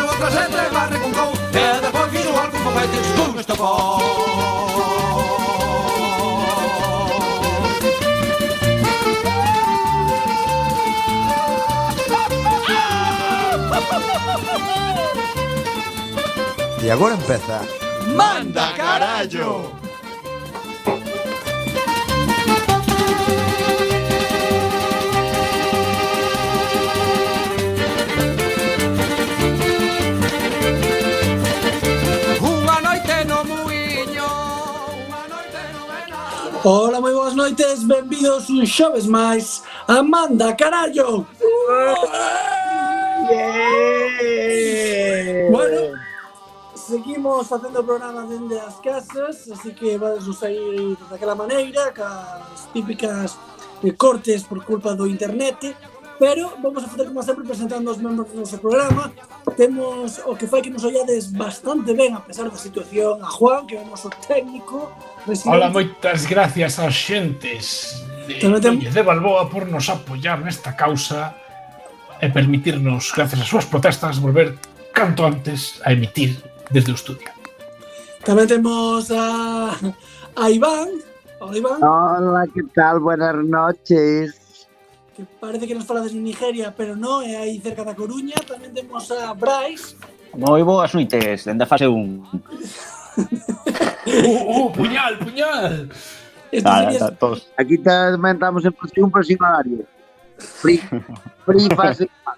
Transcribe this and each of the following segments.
meu a caseta e barre con cou E depois fixo algo con vai tens pum esta E agora empeza Manda carallo! Hola, moi boas noites, benvidos un xoves máis Amanda, carallo! Yeah. Bueno, seguimos facendo o programa dende as casas, así que vades nos sair daquela maneira, cas típicas eh, cortes por culpa do internet, pero vamos a facer como sempre presentando os membros do noso programa temos o que fai que nos ollades bastante ben a pesar da situación a Juan que é o noso técnico residente. Hola, moitas gracias aos xentes de, tem... de Balboa por nos apoiar nesta causa e permitirnos, gracias ás súas protestas, volver canto antes a emitir desde o estudio. Tamén temos a, a Iván. Hola, Iván. Hola, que tal? Buenas noches que parece que nos falades de Nigeria, pero non, é aí cerca da Coruña. Tamén temos a Bryce. Moi boas noites, dende a fase 1. oh, oh, puñal, puñal. Nada, sería... todos. Aquí tamén estamos en fase 1, pero sin horario. Free, free fase 1.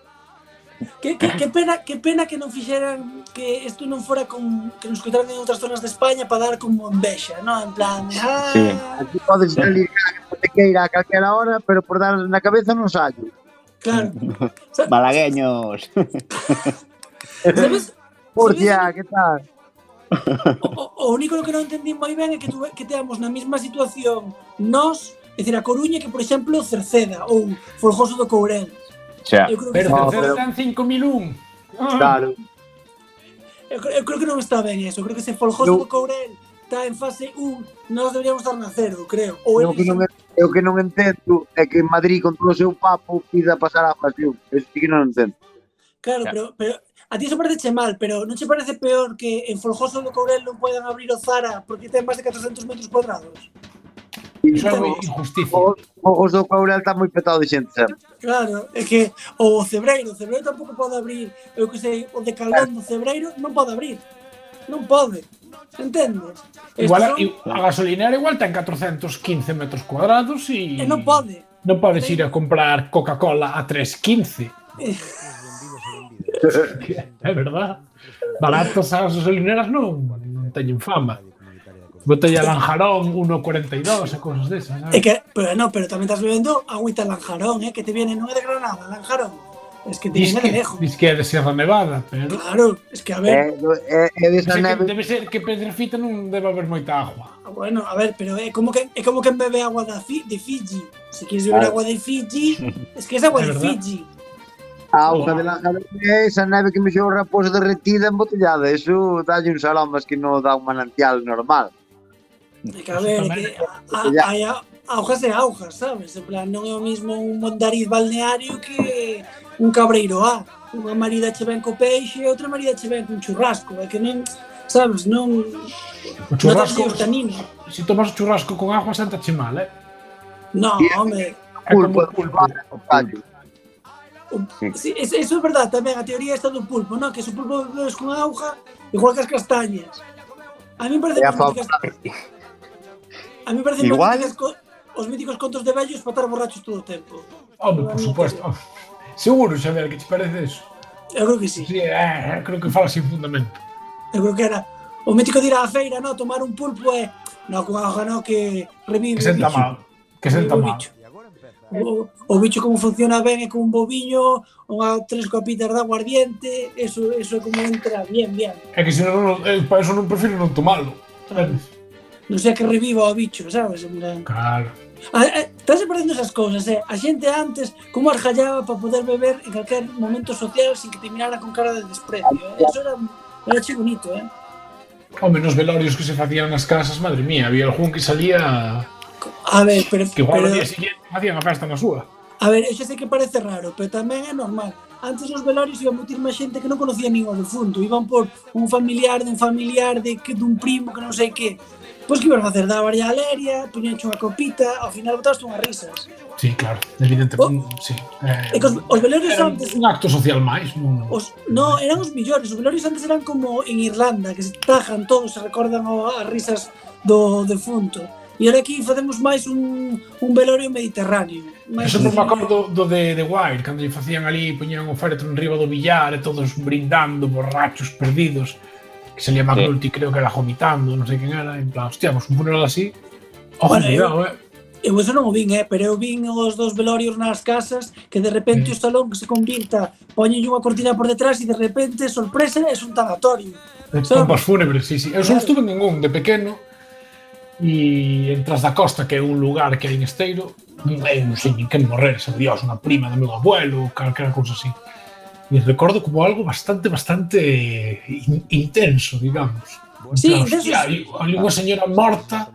Que, que, que, pena, que pena que non fixeran que isto non fora con que nos coitaran en outras zonas de España para dar como envexa, non? En plan, ah, sí. aquí podes salir sí te queira a calquera hora, pero por dar na cabeza non sallo. Claro. Malagueños. Sabes? Murcia, que tal? O, o, único que non entendí moi ben é que, tuve, que teamos na mesma situación nos, é dicir, a Coruña que, por exemplo, Cerceda ou Forjoso do Courel. Xa. Eu creo que pero no, Cerceda pero... está en 5001. Claro. Eu, eu creo que non está ben eso. Creo que se Forjoso no. do Courel está en fase 1, nós deberíamos estar na 0, creo. Ou no, que non é... E o que non entendo é que en Madrid, con todo o seu papo, pida pasar a pasión. Eso sí que non entendo. Claro, claro. Pero, pero a ti eso parece mal, pero non che parece peor que en Folgoso do Courel non poden abrir o Zara porque ten máis de 400 metros cuadrados? Iso é moi injusticia. Os, do Courel está moi petado de xente. Sempre. Claro, é que o Cebreiro, o Cebreiro tampouco pode abrir, eu que sei, o de Caldón do Cebreiro non pode abrir. Non pode. Entendes? Igual, Estes a, gasolinera igual ten 415 metros cuadrados e... son- E non pode. Non podes ir a comprar Coca-Cola a 3.15. é verdad. Baratos as gasolineras non, non teñen fama. Botella Lanjarón 1.42 e cosas desas, É sabes? que, pero no, pero tamén estás bebendo agüita Lanjarón, eh, que te viene, non é de Granada, Lanjarón. Es que te viene de que, lejos. diz que é de Sierra Nevada, pero... Claro, es que a ver, É, é, é Debe ser, que, neve debe ser que Pedrefita non debe haber moita agua. Ah, Bueno, a ver, pero é como que é como que bebe agua da Fi, de Fiji. Si quieres beber Claro. agua de Fiji, es que es agua de verdad. Fiji. A auga de la é esa neve que me xou raposo derretida embotellada. Eso dalle un salón, mas que non dá un manantial normal. É que a ver, é que a- a- Ya. hai a- augas e augas, sabes? En plan, non é o mismo un mondariz balneario que un cabreiro A. Unha marida che ven co peixe e outra marida che ven con churrasco. É que nem, sabes, non... O churrasco, non tanino. Se, se tomas o churrasco con agua, santa che mal, eh? Non, home. É como pulpo. O, sí, eso é verdade tamén, a teoría esta do pulpo, non? Que se o pulpo bebes con auga, igual que as castañas. A mí parece que os míticas... A mí parece igual... os míticos contos de vellos para estar borrachos todo o tempo. Home, por suposto. Seguro, Xavier, que te parece eso? Eu creo que sí. sí eh, eh, creo que fala sin fundamento. Eu creo que era o mítico de ir á feira, no, tomar un pulpo eh, e no, con hoja no que revive que senta o bicho. mal, que senta o mal. Bicho. O, o bicho como funciona ben é con un bobiño, unha tres copitas de aguardiente, eso, eso é como entra bien, bien. É que se non, eh, para eso non prefiro non tomalo. Claro. Non sei que reviva o bicho, sabes? Claro. Estás aparecendo esas cousas, eh? A xente antes como argallaba para poder beber en calquer momento social sin que te mirara con cara de desprecio. Eh? Eso era, era che bonito, eh? Home, nos velorios que se facían nas casas, madre mía, había algún que salía... A ver, pero... Que igual pero... día siguiente facían a festa na súa. A ver, eu sei que parece raro, pero tamén é normal. Antes os velorios iba moitir máis xente que non conocía nin o defunto. Iban por un familiar dun familiar de que dun primo que non sei que. Pois que ibas facer, Da a Aleria, puñancho unha copita, ao final botaste unhas risas. Sí, claro, evidentemente, oh, sí. Eh, e cos, eh, os velorios era antes... un acto social máis. Non, os, no, eran os millores, os velorios antes eran como en Irlanda, que se tajan todos, se recordan as risas do defunto. E ahora aquí facemos máis un, un velorio mediterráneo. Mais Eso non me acordo do de The Wild, cando lle facían ali, poñían o féretro en riba do billar e todos brindando, borrachos, perdidos que salía McNulty, sí. creo que era vomitando, non sei quen era, en plan, hostia, pues un funeral así, ojo, bueno, cuidado, eh. eh eu eso non o vin, eh, pero eu vin os dos velorios nas casas que de repente eh. o salón se convirta, poñen unha cortina por detrás e de repente, sorpresa, é un tanatorio. Pompas fúnebres, sí, sí. Eu claro. só estuve en un de pequeno e entras da costa, que é un lugar que hai en Esteiro, non sei nin que morrer, se Dios, unha prima do meu abuelo, calquera cousa así e recordo como algo bastante, bastante eh, in, intenso, digamos. Sí, claro, deses... hostia, hai, hai unha señora morta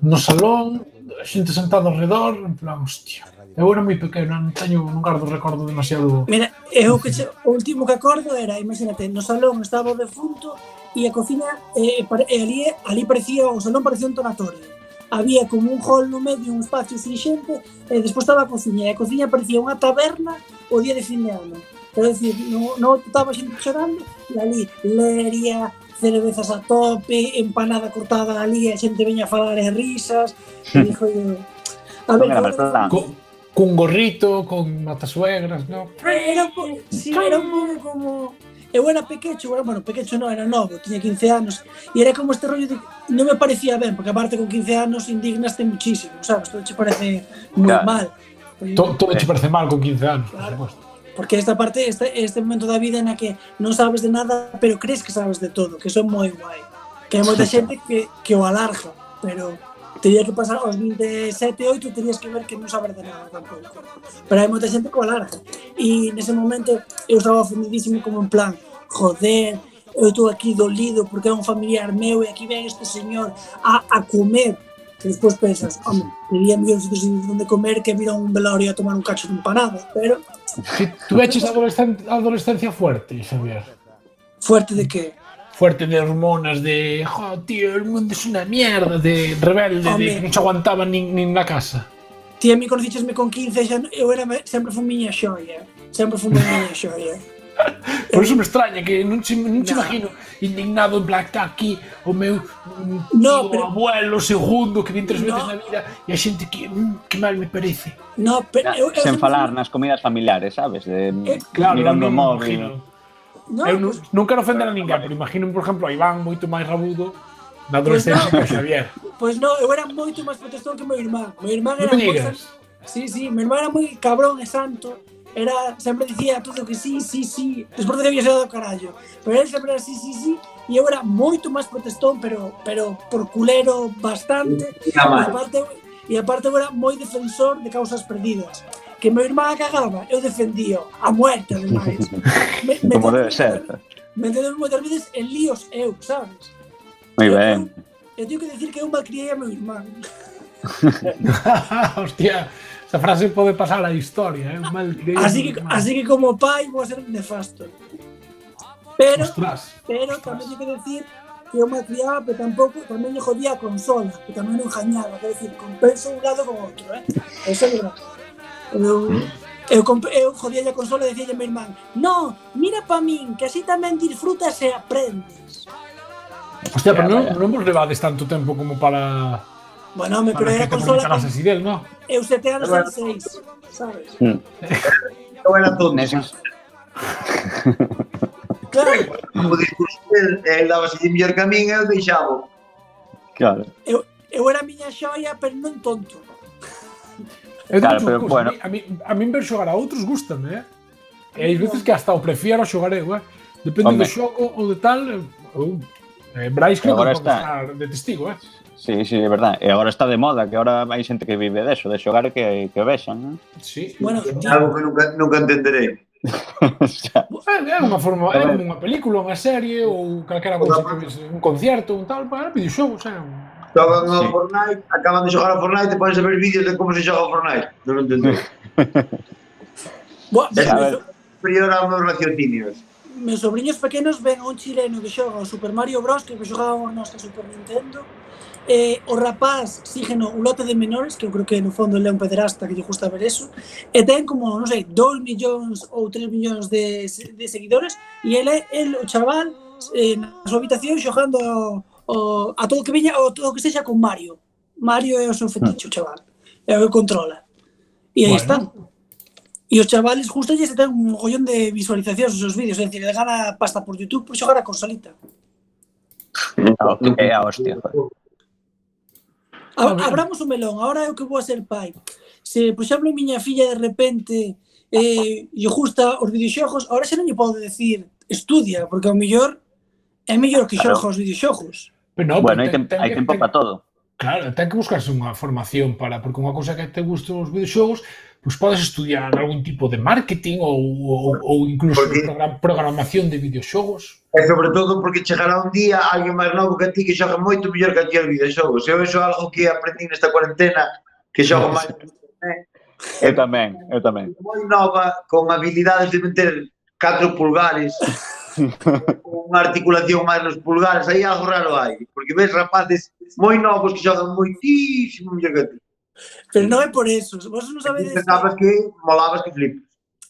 no salón, xente sentada ao redor, en plan, hostia. Eu era moi pequeno, non teño non guardo recordo demasiado. Mira, eh, eu que o último que acordo era, imagínate, no salón estaba o defunto e a cocina eh, e eh, ali, ali parecía o salón parecía un tonatorio. Había como un hall no medio, un espacio sin xente, e despois estaba a cociña, e a cociña parecía unha taberna o día de fin de ano. Quero dicir, no, no estaba xente chorando, e ali leria, cervezas a tope, empanada cortada ali, a xente veña a falar e risas, e dixo eu, a ver, Non era eu- mal plan. Co, cun gorrito, con matasuegras, no? Era sí, era un pouco como... Eu era pequecho, era, bueno, pequecho non, era novo, tiña 15 anos, e era como este rollo de... Non me parecía ben, porque aparte con 15 anos indignaste muchísimo, sabes? Todo che parece moi Claro. mal. To- Todo te parece mal con 15 anos, por Claro. Porque esta parte, este, este momento da vida na que non sabes de nada, pero crees que sabes de todo, que son moi guai. Que hai moita xente que, que o alarga, pero teria que pasar aos 27, 8, terías que ver que non sabes de nada tampouco. Pero hai moita xente que o alarga. E nese momento eu estaba ofendidísimo como en plan, joder, eu estou aquí dolido porque é un familiar meu e aquí ven este señor a, a comer que despois pensas, home, teria mellor de sitios onde comer que vir a un velorio a tomar un cacho de empanada, pero Si tú eches a adolescencia, adolescencia fuerte, Xavier. ¿Fuerte de qué? Fuerte de hormonas, de. Oh, tío, el mundo es una mierda, de rebelde, Home. de que non se aguantaban nin, nin na casa. Ti a mí conocíchesme con 15, xa, eu era, sempre fui miña xoia. Sempre fui miña xoia. Por eso me extraña que non se, non se no. imagino indignado en plan está aquí o meu mm, no, tío, pero, abuelo segundo que vin tres no, veces na vida e a xente que mm, que mal me parece. No, pero eu, eu, sen falar nas comidas familiares, sabes, de eh, mm, claro, mirando o no, móvil. No, eu non, non quero ofender a ninguén, pero imagino, por exemplo, a Iván moito máis rabudo na adolescencia pues no, que Xavier. Pois pues no, eu era moito máis protestón que meu irmán. Meu irmán era no me digas. Sí, sí, meu irmán era moi cabrón e santo era sempre dicía todo que sí, sí, sí, despois de que había do carallo. Pero él sempre era sí, sí, sí, e eu era moito máis protestón, pero pero por culero bastante. E aparte, e aparte eu era moi defensor de causas perdidas. Que meu irmán cagaba, eu defendía a muerte, ademais. Me, me Como debe ser. Me entendo moitas veces en líos eu, sabes? Moi ben. Eu, eu, eu teño que decir que eu malcriei a meu irmán. Hostia, esa frase pode pasar a historia, eh? Mal Así que, mi así que como pai vou a ser nefasto. Pero, Ostras. pero tamén teño que decir que eu malcriaba, pero tampouco tamén lle jodía a consola, que tamén non jañaba, quer decir, compenso un lado con outro, eh? Eso é verdade. Eu, eu, eu jodía a consola e decía a meu irmán No, mira pa min, que así tamén disfrutas e aprendes. Hostia, pero non, non vos levades tanto tempo como para, Bueno, home, pero era que te consola con, así del, no? eu sete anos Bueno. en seis, sabes? Eu era tonto. Neses, Claro, Como discurso, el, daba así mellor que a min, eu deixaba. claro. eu, eu era a miña xoia, pero non tonto. Eu Claro, pero, cousa, bueno. a mí, a mí ver xogar a outros gustame, eh? E hai veces que hasta o prefiero xogar eu, eh? Depende Home. do xogo ou de tal, eu, Eh, Bryce creo que está. estar de testigo, eh? Sí, sí, é verdade. E agora está de moda, que agora hai xente que vive deso, de xogar que, que vexan, non? Sí, bueno, ya... algo que nunca, nunca entenderei. é unha forma, é unha película, unha serie ou calquera cousa que vise, un concerto, un tal, para videoxogos, é un Xogan ao sí. Fortnite, acaban de xogar a Fortnite e podes ver vídeos de como se xoga a Fortnite. Non entendo. Bo, superior aos meus raciocinios. Meus sobrinhos pequenos ven a un chileno que xoga o Super Mario Bros, que xogábamos nós que Super Nintendo, eh, o rapaz xígeno un lote de menores, que eu creo que no fondo ele é un pederasta que lle gusta ver eso, e ten como, non sei, 2 millóns ou 3 millóns de, de seguidores, e ele, el, o chaval, eh, na súa habitación xogando o, a todo que veña ou todo que sexa con Mario. Mario é o seu feticho, chaval. É o que controla. E aí bueno. están. E os chavales justo lle se ten un mogollón de visualizacións os seus vídeos, é dicir, gana pasta por YouTube por xogar a consolita. É a hostia, joder. Abramos o melón, agora eu que vou a ser pai. Se, por exemplo, miña filla de repente eh, lle gusta os videoxogos, agora xa non lle podo decir estudia, porque ao mellor é mellor que xoga claro. os videoxogos. Pero no, bueno, hai, tem, hai tempo para todo. Claro, ten que buscarse unha formación para, porque unha cousa que te gustan os videoxogos pois podes estudiar algún tipo de marketing ou, ou, ou incluso porque, programación de videoxogos. E sobre todo porque chegará un día alguén máis novo que a ti que xoga moito mellor que a ti os videoxogos. Eu iso é algo que aprendí nesta cuarentena que xogo máis. Eu tamén, eu tamén. Moi nova, con habilidades de meter 4 pulgares unha articulación máis nos pulgares, aí algo raro hai, porque ves rapaces moi novos que xogan moitísimo mellor que ti. Pero non é por eso, vos non sabedes... Pensabas que molabas que flipas.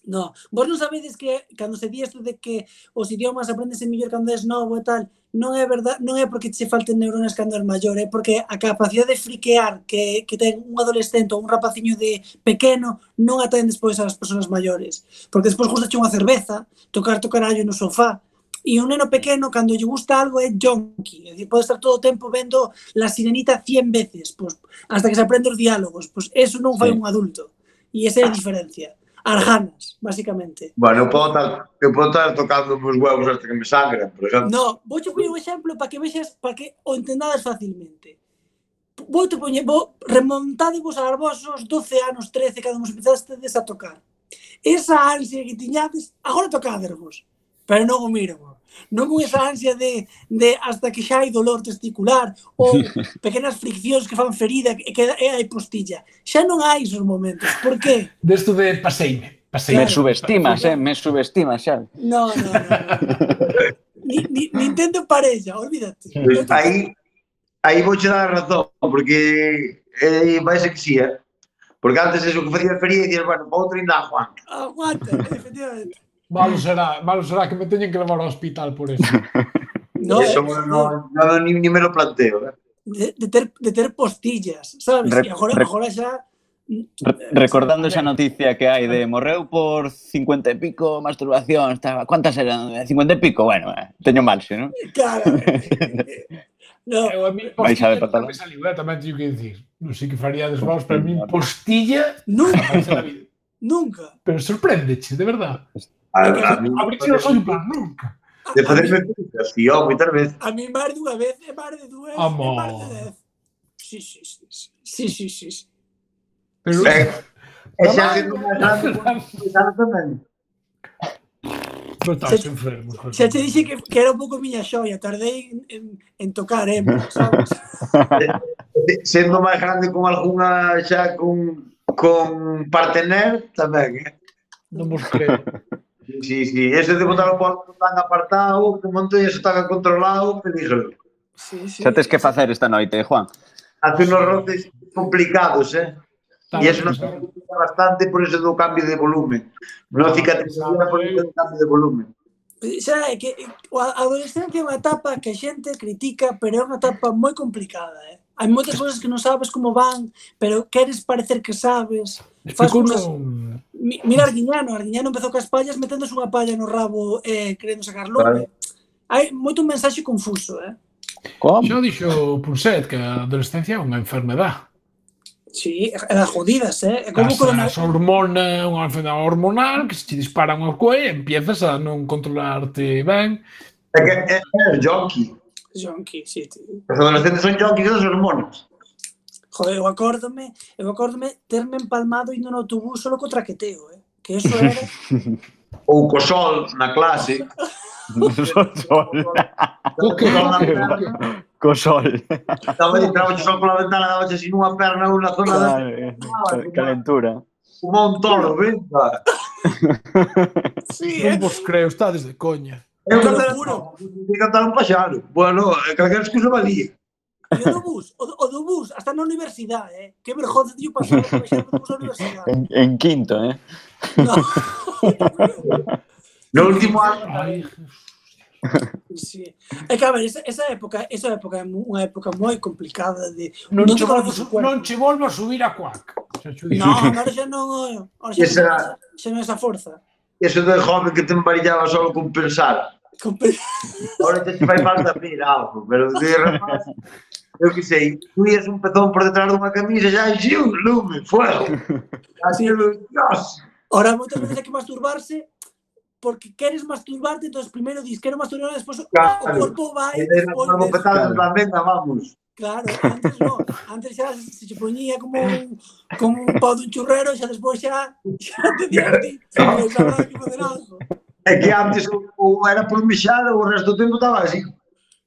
No, vos non sabedes que cando se di isto de que os idiomas aprendense mellor cando és novo e tal, non é verdad, non é porque che falten neuronas cando és maior, é porque a capacidade de friquear que, que ten un adolescente ou un rapaciño de pequeno non a ten despois as persoas maiores. Porque despois gusta unha cerveza, tocar to carallo no sofá, E un neno pequeno, cando lle gusta algo, é yonki. É dicir, pode estar todo o tempo vendo La Sirenita 100 veces, pois, hasta que se aprende os diálogos. Pois, eso non fai sí. un adulto. E esa é a diferencia. Arjanas, basicamente. Bueno, eu podo estar, eu podo estar tocando os huevos hasta que me sangran, por exemplo. No, vou te poñer un exemplo para que vexas, para que o entendadas facilmente vou te poñer, vou remontadevos aos vosos 12 anos, 13, cando vos empezastes a tocar. Esa ansia que tiñades, agora tocadervos, pero non o miro non con esa ansia de, de hasta que xa hai dolor testicular ou pequenas friccións que fan ferida e que e hai postilla. Xa non hai esos momentos. Por qué? Desto de paseime. paseime. Me subestimas, eh? Me subestimas xa. No, no, no. ni, ni, Nintendo parella, olvídate. Aí, aí vou che dar a razón, porque eh, vai ser que sí, eh? Porque antes eso que facía feria e dicías, bueno, vou treinar, Juan. Aguanta, efectivamente. Malo será, malo será que me teñen que levar ao hospital por eso. no, eso eh, no, no, ni, ni me lo planteo. Eh. De, de, ter, de ter postillas, sabes? Re, agora, re, agora xa... Mm, eh, recordando esa eh, noticia que hai de eh. morreu por 50 e pico masturbación, estaba, cuántas eran? 50 e pico, bueno, eh, teño mal, xe, non? Claro. no. Eu a mí Vais a ver patalo. Saliu, eh, tamén teño que dicir. Non sei que faríades pero a mí postilla... Nunca. Nunca. Pero sorpréndeche, de verdad. A, a, a mí, abrirse os ollos, plan, nunca. De facerme críticas, si yo moitas veces. A mí máis dunha vez, e máis de dúas, e máis de dez. Sí, sí, sí, sí, sí, sí, sí. Pero... Eh, e xa se tamén. Pero estás enfermo. Xa te dixe que, que era un pouco miña xoia, tardei en, en, en tocar, eh, sabes? Sendo máis grande con alguna xa con, con partener tamén, eh? Non vos creo. Sí, sí, ese de botar o porto tan apartado, que Montoya tan controlado, peligro. Sí, sí. Xa tes que facer esta noite, Juan. Hace unos roces complicados, eh? Tá, e eso nos complica bastante por ese do cambio de volumen. Non cicatrizaría por ese do cambio de volumen. Xa, é que a adolescencia é unha etapa que a xente critica, pero é unha etapa moi complicada, eh? hai moitas cousas que non sabes como van, pero queres parecer que sabes. Explicou, fas Mira Arguiñano, Arguiñano empezou cas pallas meténdose unha palla no rabo e eh, querendo sacar lume. Hai moito un mensaxe confuso, eh? Como? Xa dixo Punset que a adolescencia é unha enfermedad. Sí, é das jodidas, eh? É como as, corona... as hormonas, unha enfermedade hormonal que se te disparan ao cuello e empiezas a non controlarte ben. É que é, é, é o yonki. Jonqui, sí. Os adolescentes son yonkis das hormonas. Joder, eu acórdome, eu acórdome terme empalmado indo no autobús solo co traqueteo, eh? que eso era... Ou co sol na clase. sol. co sol. Estaba entraba o sol pola ventana, daba así nunha perna ou na zona claro, da... Calentura. Un toro, venga. sí, non eh. vos creo, estades de coña. Eu cantar, cantar un paxaro. Bueno, eh, calquera excusa valía. E o do bus, o, o do bus, hasta na universidade, eh? Que vergonza tío pasar o bus na universidade. En, en quinto, eh? No. no último ano. Ay, Sí. É que, a ver, esa, esa época, esa época é unha época moi complicada de non, non che volvo, non che volvo a subir a cuac. No, agora xa non, eh, agora xa, esa, xa non esa forza. Eso de joven que te embarillaba solo con pensar. Ahora te vai falta a algo, pero de rapaz eu que sei, tuías un pezón por detrás dunha camisa xa enxiu un lume, fuego. Así, Dios. Ora, moitas veces hai que masturbarse porque queres masturbarte, entón primeiro dis quero masturbarme, despois claro. o corpo vai, despois... Vamos en claro. venga, vamos. Claro, antes non, antes xa se che poñía como un, como un pau dun churrero, xa despois xa, xa te di a ti, pois habrá que poder algo. É que antes ou era por mexar ou o resto do tempo estaba así.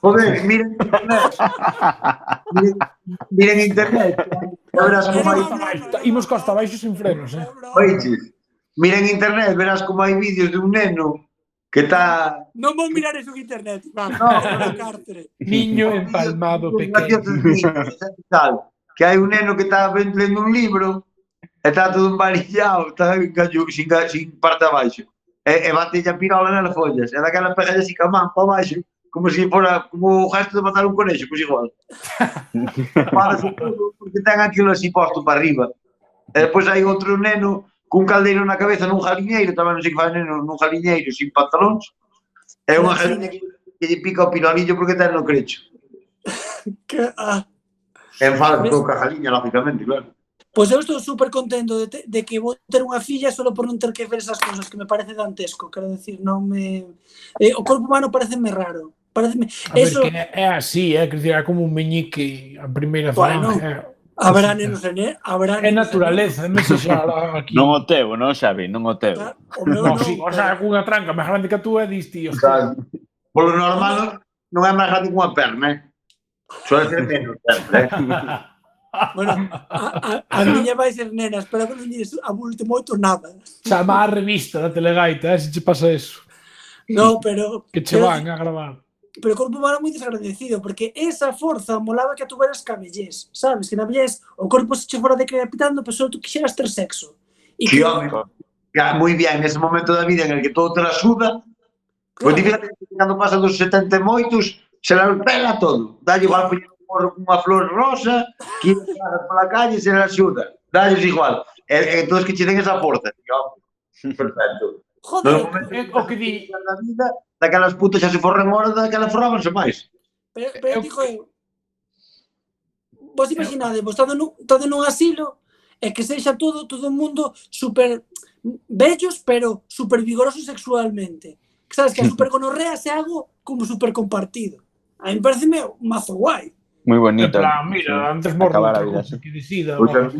Joder, miren internet. miren, miren internet. Verás como hai... Imos costa baixo sin frenos, eh? Oiches, miren internet, verás como hai vídeos de un neno que está... Non vou mirar eso en internet, Iván. No, cartre. Niño empalmado pequeno. que hai un neno que está lendo un libro e está todo embarillado, está sin, sin parte abaixo. E, e bate a pirola na follas. E daquela pega a man para baixo como se fora como o resto de matar un conexo, pois igual. Parase todo, porque ten aquilo así posto para arriba. E depois hai outro neno cun caldeiro na cabeza nun jaliñeiro, tamén non sei que fai neno nun jaliñeiro sin pantalóns. É unha jaliña que, que lle pica o pinolillo porque ten no crecho. que, ah. En falco ca jaliña, lógicamente, claro. Pois eu estou super contento de, te, de que vou ter unha filla solo por non ter que ver esas cousas que me parece dantesco, quero decir, non me... Eh, o corpo humano pareceme raro Pareceme. A Eso... que é así, eh, é, que é como un meñique a primeira bueno, zona. Eh. Habrá nenos en él, habrá É naturaleza, é se xa aquí. Non o teu, non, Xavi, non o teu. Ah, o meu non, non, sí, o sea, cunha tranca máis grande que tú é dis, tío. Claro. Polo normal non é máis grande que unha perna, eh? Suele ser menos sempre, eh? Bueno, a, a, a miña vai ser nena, espero que non lle abulte moito nada. Chama a revista da Telegaita, eh, se che pasa eso. No, pero... Que che van a gravar pero o corpo humano é moi desagradecido, porque esa forza molaba que a tuveras cabellés, sabes? Que na vellez o corpo se che fora decrepitando, pero só tú quixeras ter sexo. E que, que home, ya, moi bien, nese momento da vida en el que todo te la suda, claro. pois pues, fíjate cando pasan dos 70 moitos, se la pela todo. Dalle igual poñer unha flor rosa, que pola calle se la axuda. Dalle igual. E, entón que che den esa forza. Perfecto. Joder, é o que di. Da vida, daquelas putas xa se forran horas, daquelas forrábanse máis. Pero, pero eu... digo eu, vos imaginade, vos estando nun, estando nun asilo e que sexa todo todo o mundo super bellos, pero super vigorosos sexualmente. Que sabes que a super gonorrea se hago como super compartido. A mí pareceme un mazo guai. Moi bonito. Plan, mira, antes morro a vida, sí. que decida. Pois, pues,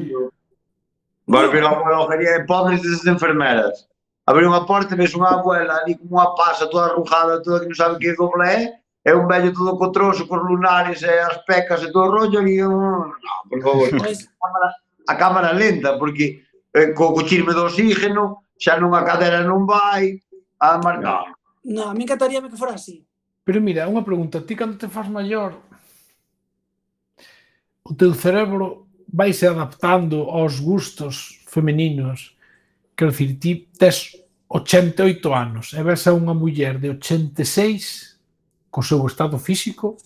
la pero a de pobres e enfermeras. Abrir unha porta e ves unha abuela ali como unha pasa toda arrugada, toda que non sabe que doble é, é un vello todo cotroso, cos lunares e as pecas e todo o rollo, e eu, no, por favor, pois. a cámara, a cámara lenta, porque eh, co, co chirme do oxígeno, xa nunha cadera non vai, a mar... No, no a mí encantaríame que fora así. Pero mira, unha pregunta, ti cando te faz maior, o teu cerebro vai se adaptando aos gustos femeninos Quero dicir, ti tes 88 anos e ves a unha muller de 86 co seu estado físico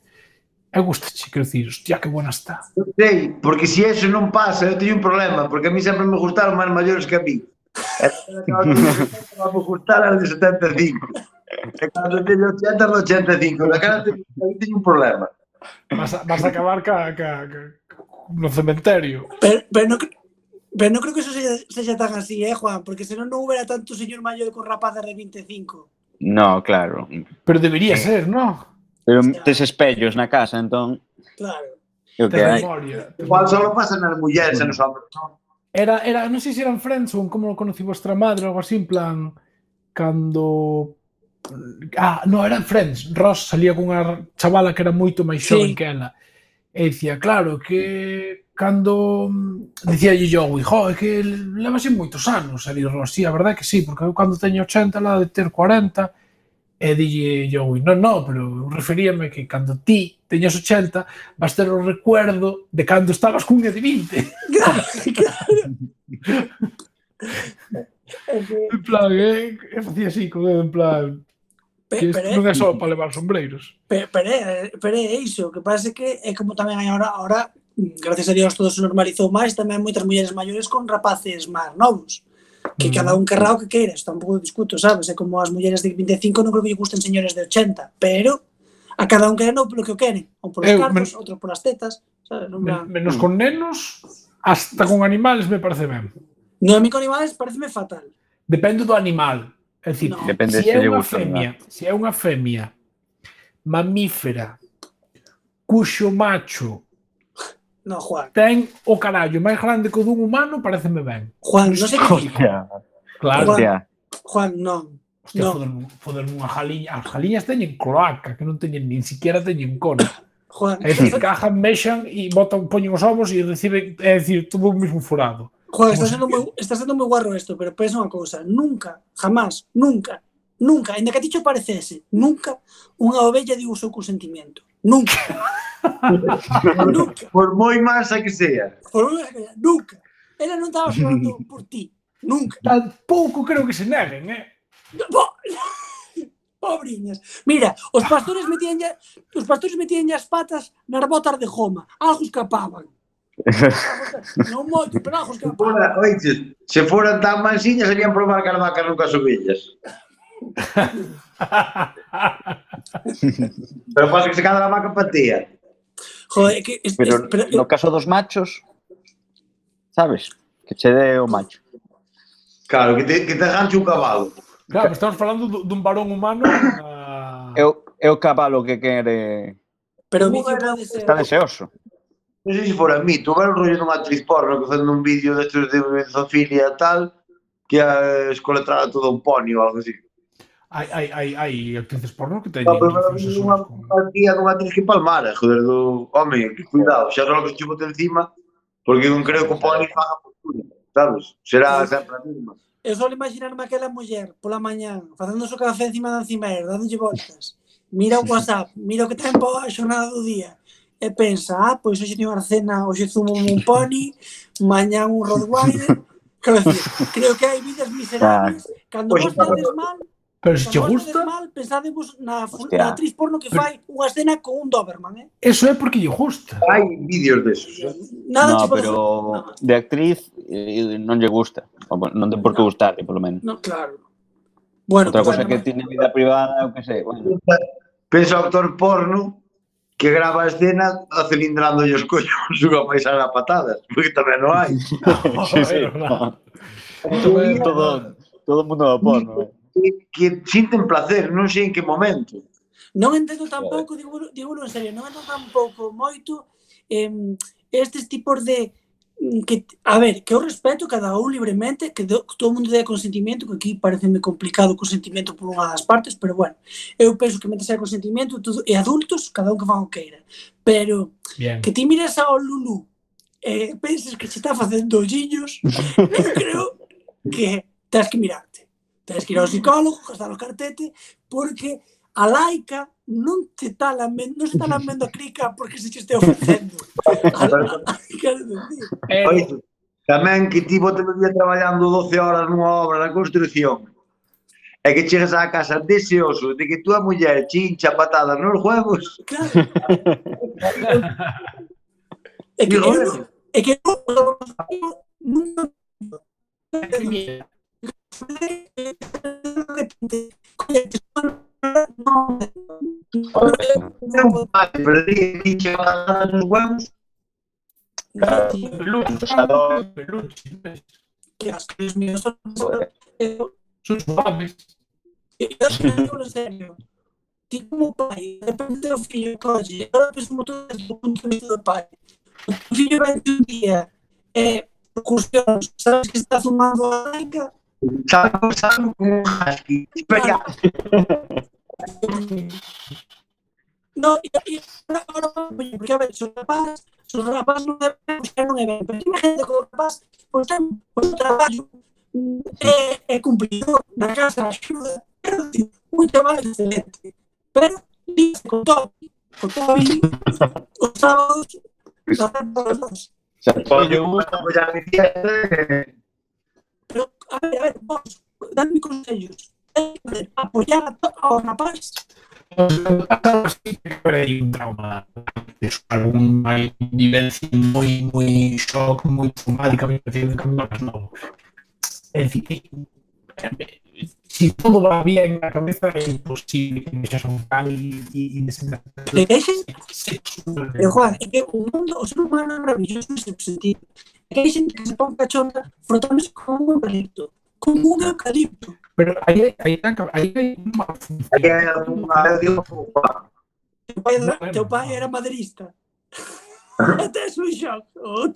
e gustache, quero dicir, hostia, que buena está. Eu sei, porque se si eso non pasa, eu teño un problema, porque a mí sempre me gustaron máis maiores que a mí. E cando gustar as de 75. E cando teño 80, as 85. Na cara teño un problema. Vas a, vas a acabar ca, ca, ca, no cementerio. Pero, pero no, Pero non creo que eso sexa, sexa tan así, eh, Juan? Porque senón non houbera tanto señor maior con rapazas de 25. No, claro. Pero debería ser, no? Pero tes espellos na casa, entón... Claro. Eu que hai. Igual só pasa nas mulleres e nos hombres. non? Era, era, non sei se eran Friends ou como lo conocí vostra madre ou algo así, en plan, cando Ah, no, eran Friends. Ross salía cunha chavala que era moito máis xoven sí. que ela. E dicía, claro, que cando mm, dicía yo, jo, é que levase moitos anos a dixo, sí, a verdade que sí, porque eu cando teño 80 lá de ter 40 e dille yo, non, non, pero referíame que cando ti teñas 80 vas ter o recuerdo de cando estabas cunha de 20 claro, claro. en plan, eh, facía así con en plan Pe, pero, non é só para levar sombreiros. Pero, pero, pero é iso, o que pasa é que é como tamén hai ahora, ahora gracias a Dios, todo se normalizou máis, tamén moitas mulleres maiores con rapaces máis novos que mm. cada un querrá o que queiras, tampouco discuto, sabes? É como as mulleres de 25 non creo que lle gusten señores de 80, pero a cada un queren non polo que o queren, ou polos Eu, cartos, men... outro polas tetas, sabes? Non men, menos con nenos, hasta con animales me parece ben. No, a mí con animales pareceme fatal. Depende do animal. É dicir, no. Depende se si é unha femia, se si é unha femia mamífera cuxo macho No, Juan. Ten o carallo máis grande que o dun humano, pareceme ben. Juan, non sei que Hostia. Claro. Hostia. Juan, non. Hostia, non. foden, foder unha jaliña. As jaliñas teñen cloaca, que non teñen, nin siquiera teñen cona. Juan, é dicir, cajan, mexan e botan, poñen os ovos e reciben, é dicir, todo o mismo furado. Juan, está sendo, moi, está sendo moi guarro isto, pero pensa unha cousa, nunca, jamás, nunca, nunca, ainda que a ti cho parecese, nunca unha ovella diu o seu consentimiento. Nunca. nunca. Por moi masa que sea. Por moi masa que sea. Nunca. Ela non estaba falando por ti. Nunca. Tampouco creo que se neguen, eh? Po... Pobriñas. Mira, os pastores metían ya, os pastores metían ya as patas nas botas de goma. Algo escapaban. non moito, pero algo escapaban. Se fora, oite, se foran tan mansiñas, serían probar calvacas nunca subillas. pero pois pasa que se cada a vaca patía. Joder, que, es, pero es, pero, no caso dos machos, sabes? Que che dé o macho. Claro, que te, que te ganche un cabalo. Claro, estamos falando dun varón humano a... é, o, é o cabalo que quere... Pero o vicio pode ser... Está deseoso. Non sei se fora mí, tuve o rollo dunha actriz porno que facendo un vídeo destes de zoofilia e tal, que a escoletrada todo un pony ou algo así. Hai, hai, hai, hai actrices porno que teñen. Ah, pero unha tía dunha actriz que palmara, joder, do... Home, que cuidado, xa non que che bote encima, porque non creo que o poli faga postura, sabes? Será sempre a mesma. Eu só imaginarme aquela muller pola mañá facendo o café encima da encimeira, dándolle voltas. Mira o WhatsApp, mira o que ten para a xornada do día e pensa, ah, pois hoxe teño Arcena, cena, hoxe zumo un pony, mañá un Rottweiler, creo, creo que hai vidas miserables. Cando pois, vos tedes mal, Pero se che gusta... Mal, pensadevos na, Hostia. na actriz porno que fai pero... unha escena con un Doberman, eh? Eso é porque lle gusta. Hai vídeos desos. Eh? Nada no, pero hacer. de actriz eh, non lle gusta. Non ten por que no. gustarle, polo menos. No, claro. Bueno, Outra cosa que tiene vida privada, o que sei. Bueno. Pensa actor porno que grava a escena a cilindrando os collos unha paisana a patadas, porque tamén non hai. no, sí, sí, no. Todo, todo mundo do porno, eh? que sinten placer, non sei en que momento. Non entendo tampouco, digo, digo en serio, non entendo tampouco moito eh, estes tipos de mm, que, a ver, que eu respeto cada un libremente, que do, todo mundo dé consentimento, que aquí pareceme complicado o consentimento por unha das partes, pero bueno, eu penso que mentre hai consentimento, todo, e adultos, cada un que fan o que queira. Pero Bien. que ti mires ao Lulu e eh, penses que se está facendo olliños, eu creo que tens que mirarte. Tens que ir ao psicólogo, gastar o cartete, porque a laica non te está lamendo, non está lamendo a crica porque se che este ofrecendo. A, a, a, tamén que ti bote o día traballando 12 horas nunha obra na construción é que chegas á casa deseoso de que túa muller chincha patadas nos juegos. Claro. é que, eu, é que eu, nunca Não vai perder e que ela nos huevos. Lunes, lunes. Que as que os meus são suaves. Eu sério. Tipo como pai, depende do filho, pode. Ela pensa tudo do ponto de vista do pai. O filho vai ter um dia, é, com sabes que está fumando a laica, Salgo, salgo un husky. No, y, y una porque a ver, sus rapaz, sus rapaz no deben buscar un evento. Pero imagínate que o rapaz pois ten un traballo é, é eh, cumplidor na casa axuda, é decir, un traballo excelente. Pero dice con todo, con todo sábados os sábados sábados. A mi tía a ver, a ver, vos, dadme consellos, apoiar aos rapaz. sí que un trauma algún algunha vivencia moi moi shock, moi traumática, moi especialmente cando máis novo. É dicir, si todo va bien en la cabeza, es imposible que me echas un cambio y, y, y Pero Juan, é que o mundo, o ser humano é maravilloso neste sentido. É que hai xente que se pon cachonda frotándose con un eucalipto. Con un eucalipto. Pero aí hai, hai, hai unha función. Aí hai unha... Teu pai era madrista. Até se un choco.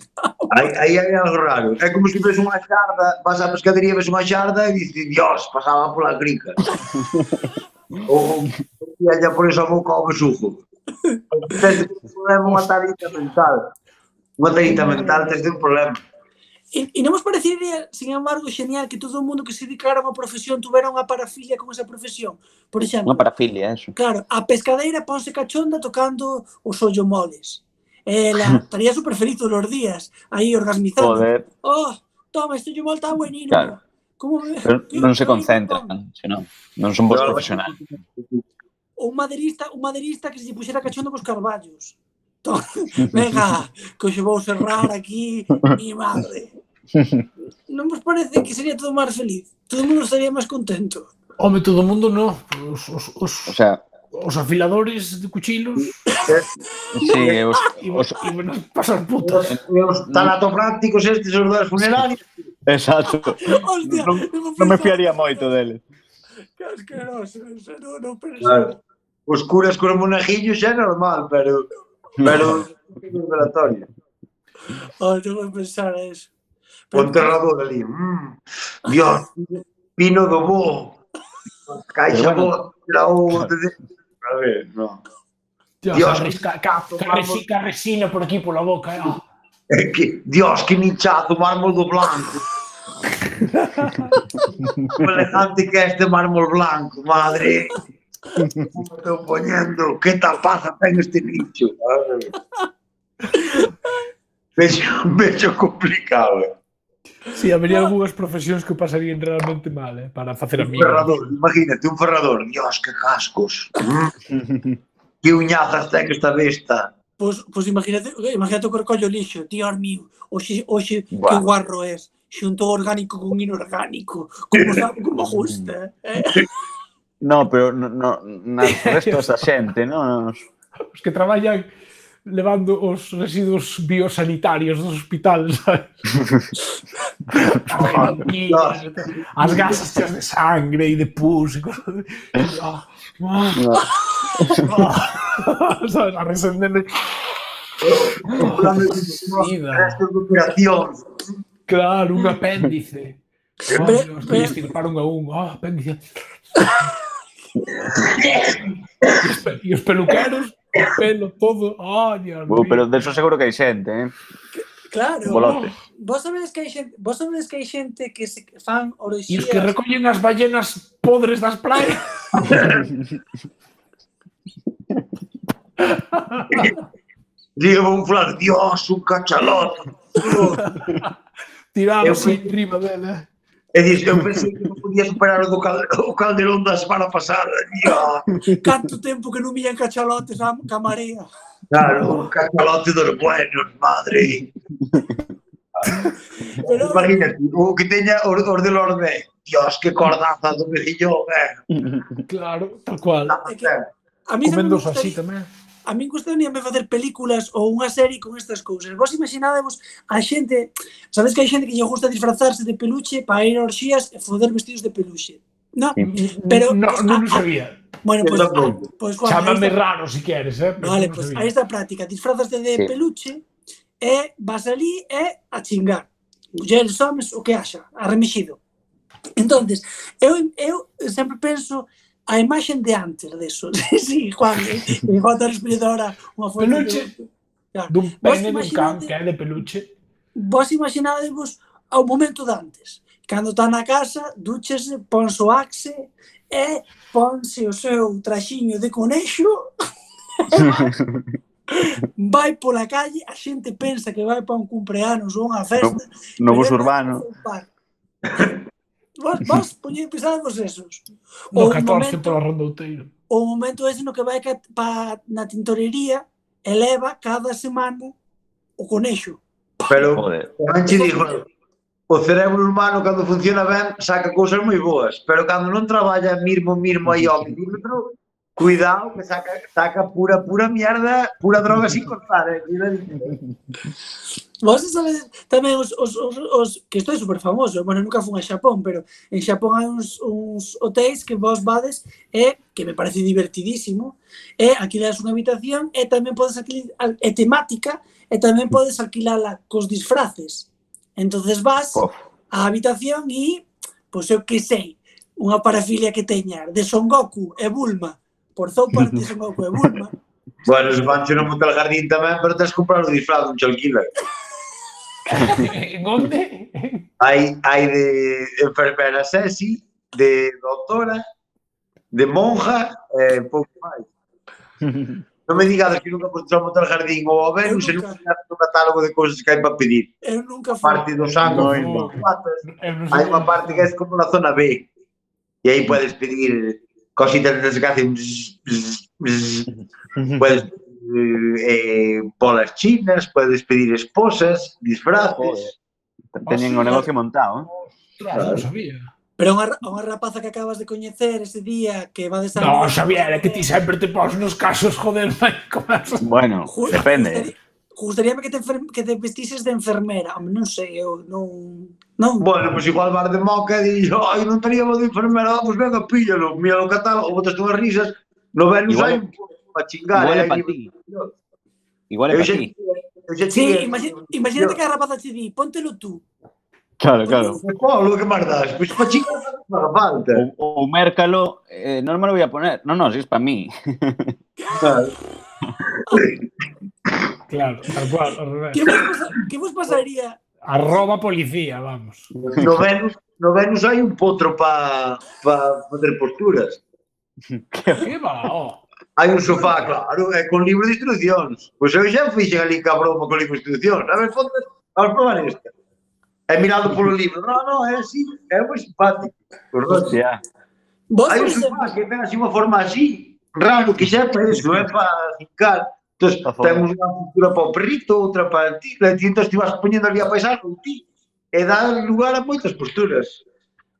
Aí, aí é algo raro. É como se ves unha xarda, vas á pescadería, ves unha xarda e dices, Dios, pasaba pola crica. ou tiralla por esa boca ao besujo. Tens un problema, unha tarita mental. Unha tarita mental, tens un problema. E, e non vos parecería, sin embargo, genial que todo o mundo que se dedicara a unha profesión tuvera unha parafilia con esa profesión? Por exemplo, unha parafilia, eso. Claro, a pescadeira ponse cachonda tocando os ollo moles. Eh, la, estaría super feliz todos os días, ahí orgasmizando. Joder. Oh, toma, estoy yo volta buenino. Claro. ¿Cómo me... Pero no se concentran, senón non son vos profesionales. Un maderista, un maderista que se puxera cachondo cos carballos. Toma, venga, que hoxe vou cerrar aquí, mi madre. Non vos parece que sería todo máis feliz? Todo o mundo estaría máis contento. Home, todo o mundo no. Os, os, os... O sea, os afiladores de cuchilos. Sí, os, ah, os... iban a pasar putas. Os tanatoprácticos estes os das funerarias exacto. Hostia, non, non me fiaría moito deles. Que asqueroso eso non, non claro. os curas con monajillos é normal pero pero liberatorio Oh, ah, non me pensar eso. Pero... o enterrador ali mm, Dios, pino do bo. Caixa bueno, boa, o ver, no. Dios, Dios Carres, cazzo, Carres, Carresino por aquí por la boca, no. Eh, che, Dios, che minchiato, marmolo blanco. Quelle tante cheste marmolo blanco, madre. Me sto poniendo, che tapaza tengo este nicho. Pecho, pecho complicado. Sí, habería ah. algunhas profesións que pasarían realmente mal, eh, para facer amigos. Un ferrador, imagínate, un ferrador. Dios, que cascos. que uñazas ten esta besta. Pois, pues, pues imagínate, imagínate o que recollo lixo, Dios mío, hoxe, hoxe wow. que guarro es, xunto orgánico con inorgánico, como, sabe, como mm. gusta. Eh? No, pero no, no, nas restos da xente, non? Os que traballan levando os residuos biosanitarios dos hospitais, sabes? as gasas cheas de sangre e de pus e cosas Ah. sabes, a resendente restos de operación claro, un apéndice. Oh, Dios, que estirpar un a un oh, apéndice. E os peluqueros pelo, todo. Oh, Dios mío. Pero de eso seguro que hai xente, eh? Claro, Bolote. vos sabedes que hai xente, vos sabedes que hai xente que se fan orexías. E os que recollen as ballenas podres das praias. Digo un flan, Dios, un cachalote. Tirado así en riba dela. E dixo, eu pensei que non podía superar o, cal, o calderón da semana pasada. E, Canto tempo que non vían cachalotes a camarea. Claro, cachalotes dos buenos, madre. Pero... Imagínate, o que teña os, os de Lorde. Dios, que cordaza do mejillón, eh. Claro, tal cual. É que, a mí Comendos así tamén a min gustaríame facer películas ou unha serie con estas cousas. Vos imaginadevos a xente, sabedes que hai xente que lle gusta disfrazarse de peluche para ir a orxías e foder vestidos de peluche. No, pero no, pues, non no sabía. Bueno, pois pues, ah, pues, pues, Chámame raro se si queres, eh? Pero vale, pois pues, aí está a práctica. Disfrazaste de sí. peluche e vas ali e a chingar. Mulleres, homens, o que haxa, arremexido. Entonces, eu, eu sempre penso a imaxen de antes deso. sí, Juan, eh, igual da respiradora unha foto. peluche. De... Claro. Dun pene dun can que é de peluche. Vos imaginadevos ao momento de antes. Cando está na casa, duchese, ponse o axe e ponse o seu traxiño de conexo vai pola calle, a xente pensa que vai para un cumpleanos ou unha festa. No, novos urbano. Vos, vos poñer, pisávamos esos. No o 14 momento, pola Rondouteiro. O momento ese no que vai pa, na tintorería eleva cada semana o conexo. Pero, anche dixo, o cerebro humano cando funciona ben saca cousas moi boas, pero cando non traballa mirmo, mirmo aí ao milímetro, Cuidado, que saca, saca pura, pura mierda, pura droga sin cortar. Eh? Vos sabes tamén os, os, os, os que isto é super famoso, bueno, nunca fun a Xapón, pero en Xapón hai uns, uns hotéis que vos vades e que me parece divertidísimo, e alquilas unha habitación e tamén podes alquilar, é temática, e tamén podes alquilala cos disfraces. entonces vas á habitación e, pois eu que sei, unha parafilia que teña de Son Goku e Bulma, por South Park tes un pouco de Bulma. bueno, se Pancho no monta o jardín tamén, pero tens comprar o disfraz dun chalquila. en onde? Hai, hai de enfermera sexy, de doctora, de monja, e eh, pouco máis. Non me digades que nunca encontramos tal jardín ou a ver, se nunca fiaste un catálogo de cousas que hai para pedir. Eu nunca fui. Parte do saco, no, no, no, hai unha parte que é como na zona B. E aí podes pedir cositas que hacen puedes eh, eh bolas chinas, puedes pedir esposas, disfraces. Teñen o ah, negocio montado, eh? Claro, ah, non sabía. Pero unha, unha rapaza que acabas de coñecer ese día que va de salir... No, Xavier, é que ti sempre te pos nos casos, joder, vai, como... Bueno, depende. Gustaríame que te, que te vestises de enfermera. Home, non sei, eu non... Non, Bueno, pois igual vas de moca e dixo, ai, non teníamos de enfermera, pois venga, píllalo, mira o catálogo, botas unhas risas, no Venus Igual- hai un para chingar. igual é hai pa ti. Igual é xa, ti. Sí, imagínate que a rapaza te di, póntelo tú. Claro, claro. Polo, que máis das? Pois para chingar non falta. O, o mércalo, eh, non me lo voy a poner. No, no, si es para mí. Claro. Claro, tal cual, ao revés. Que vos, pasa, que vos pasaría? Arroba policía, vamos. No Venus, no Venus hai un potro para pa facer posturas. Que va, oh. Hai un sofá, claro, e con libro de instruccións. Pois eu xa fixen ali cabrón con libro de instruccións. A ver, ponte, vamos probar esta. E mirado polo libro. No, no, é así, é moi simpático. Hostia. Hai un sofá que ten así unha forma así, raro, que xa é para iso, é para cincar. Entón, temos unha cultura para o perrito, outra para ti, e entón ti vas poñendo ali a paisar con ti, e dá lugar a moitas posturas.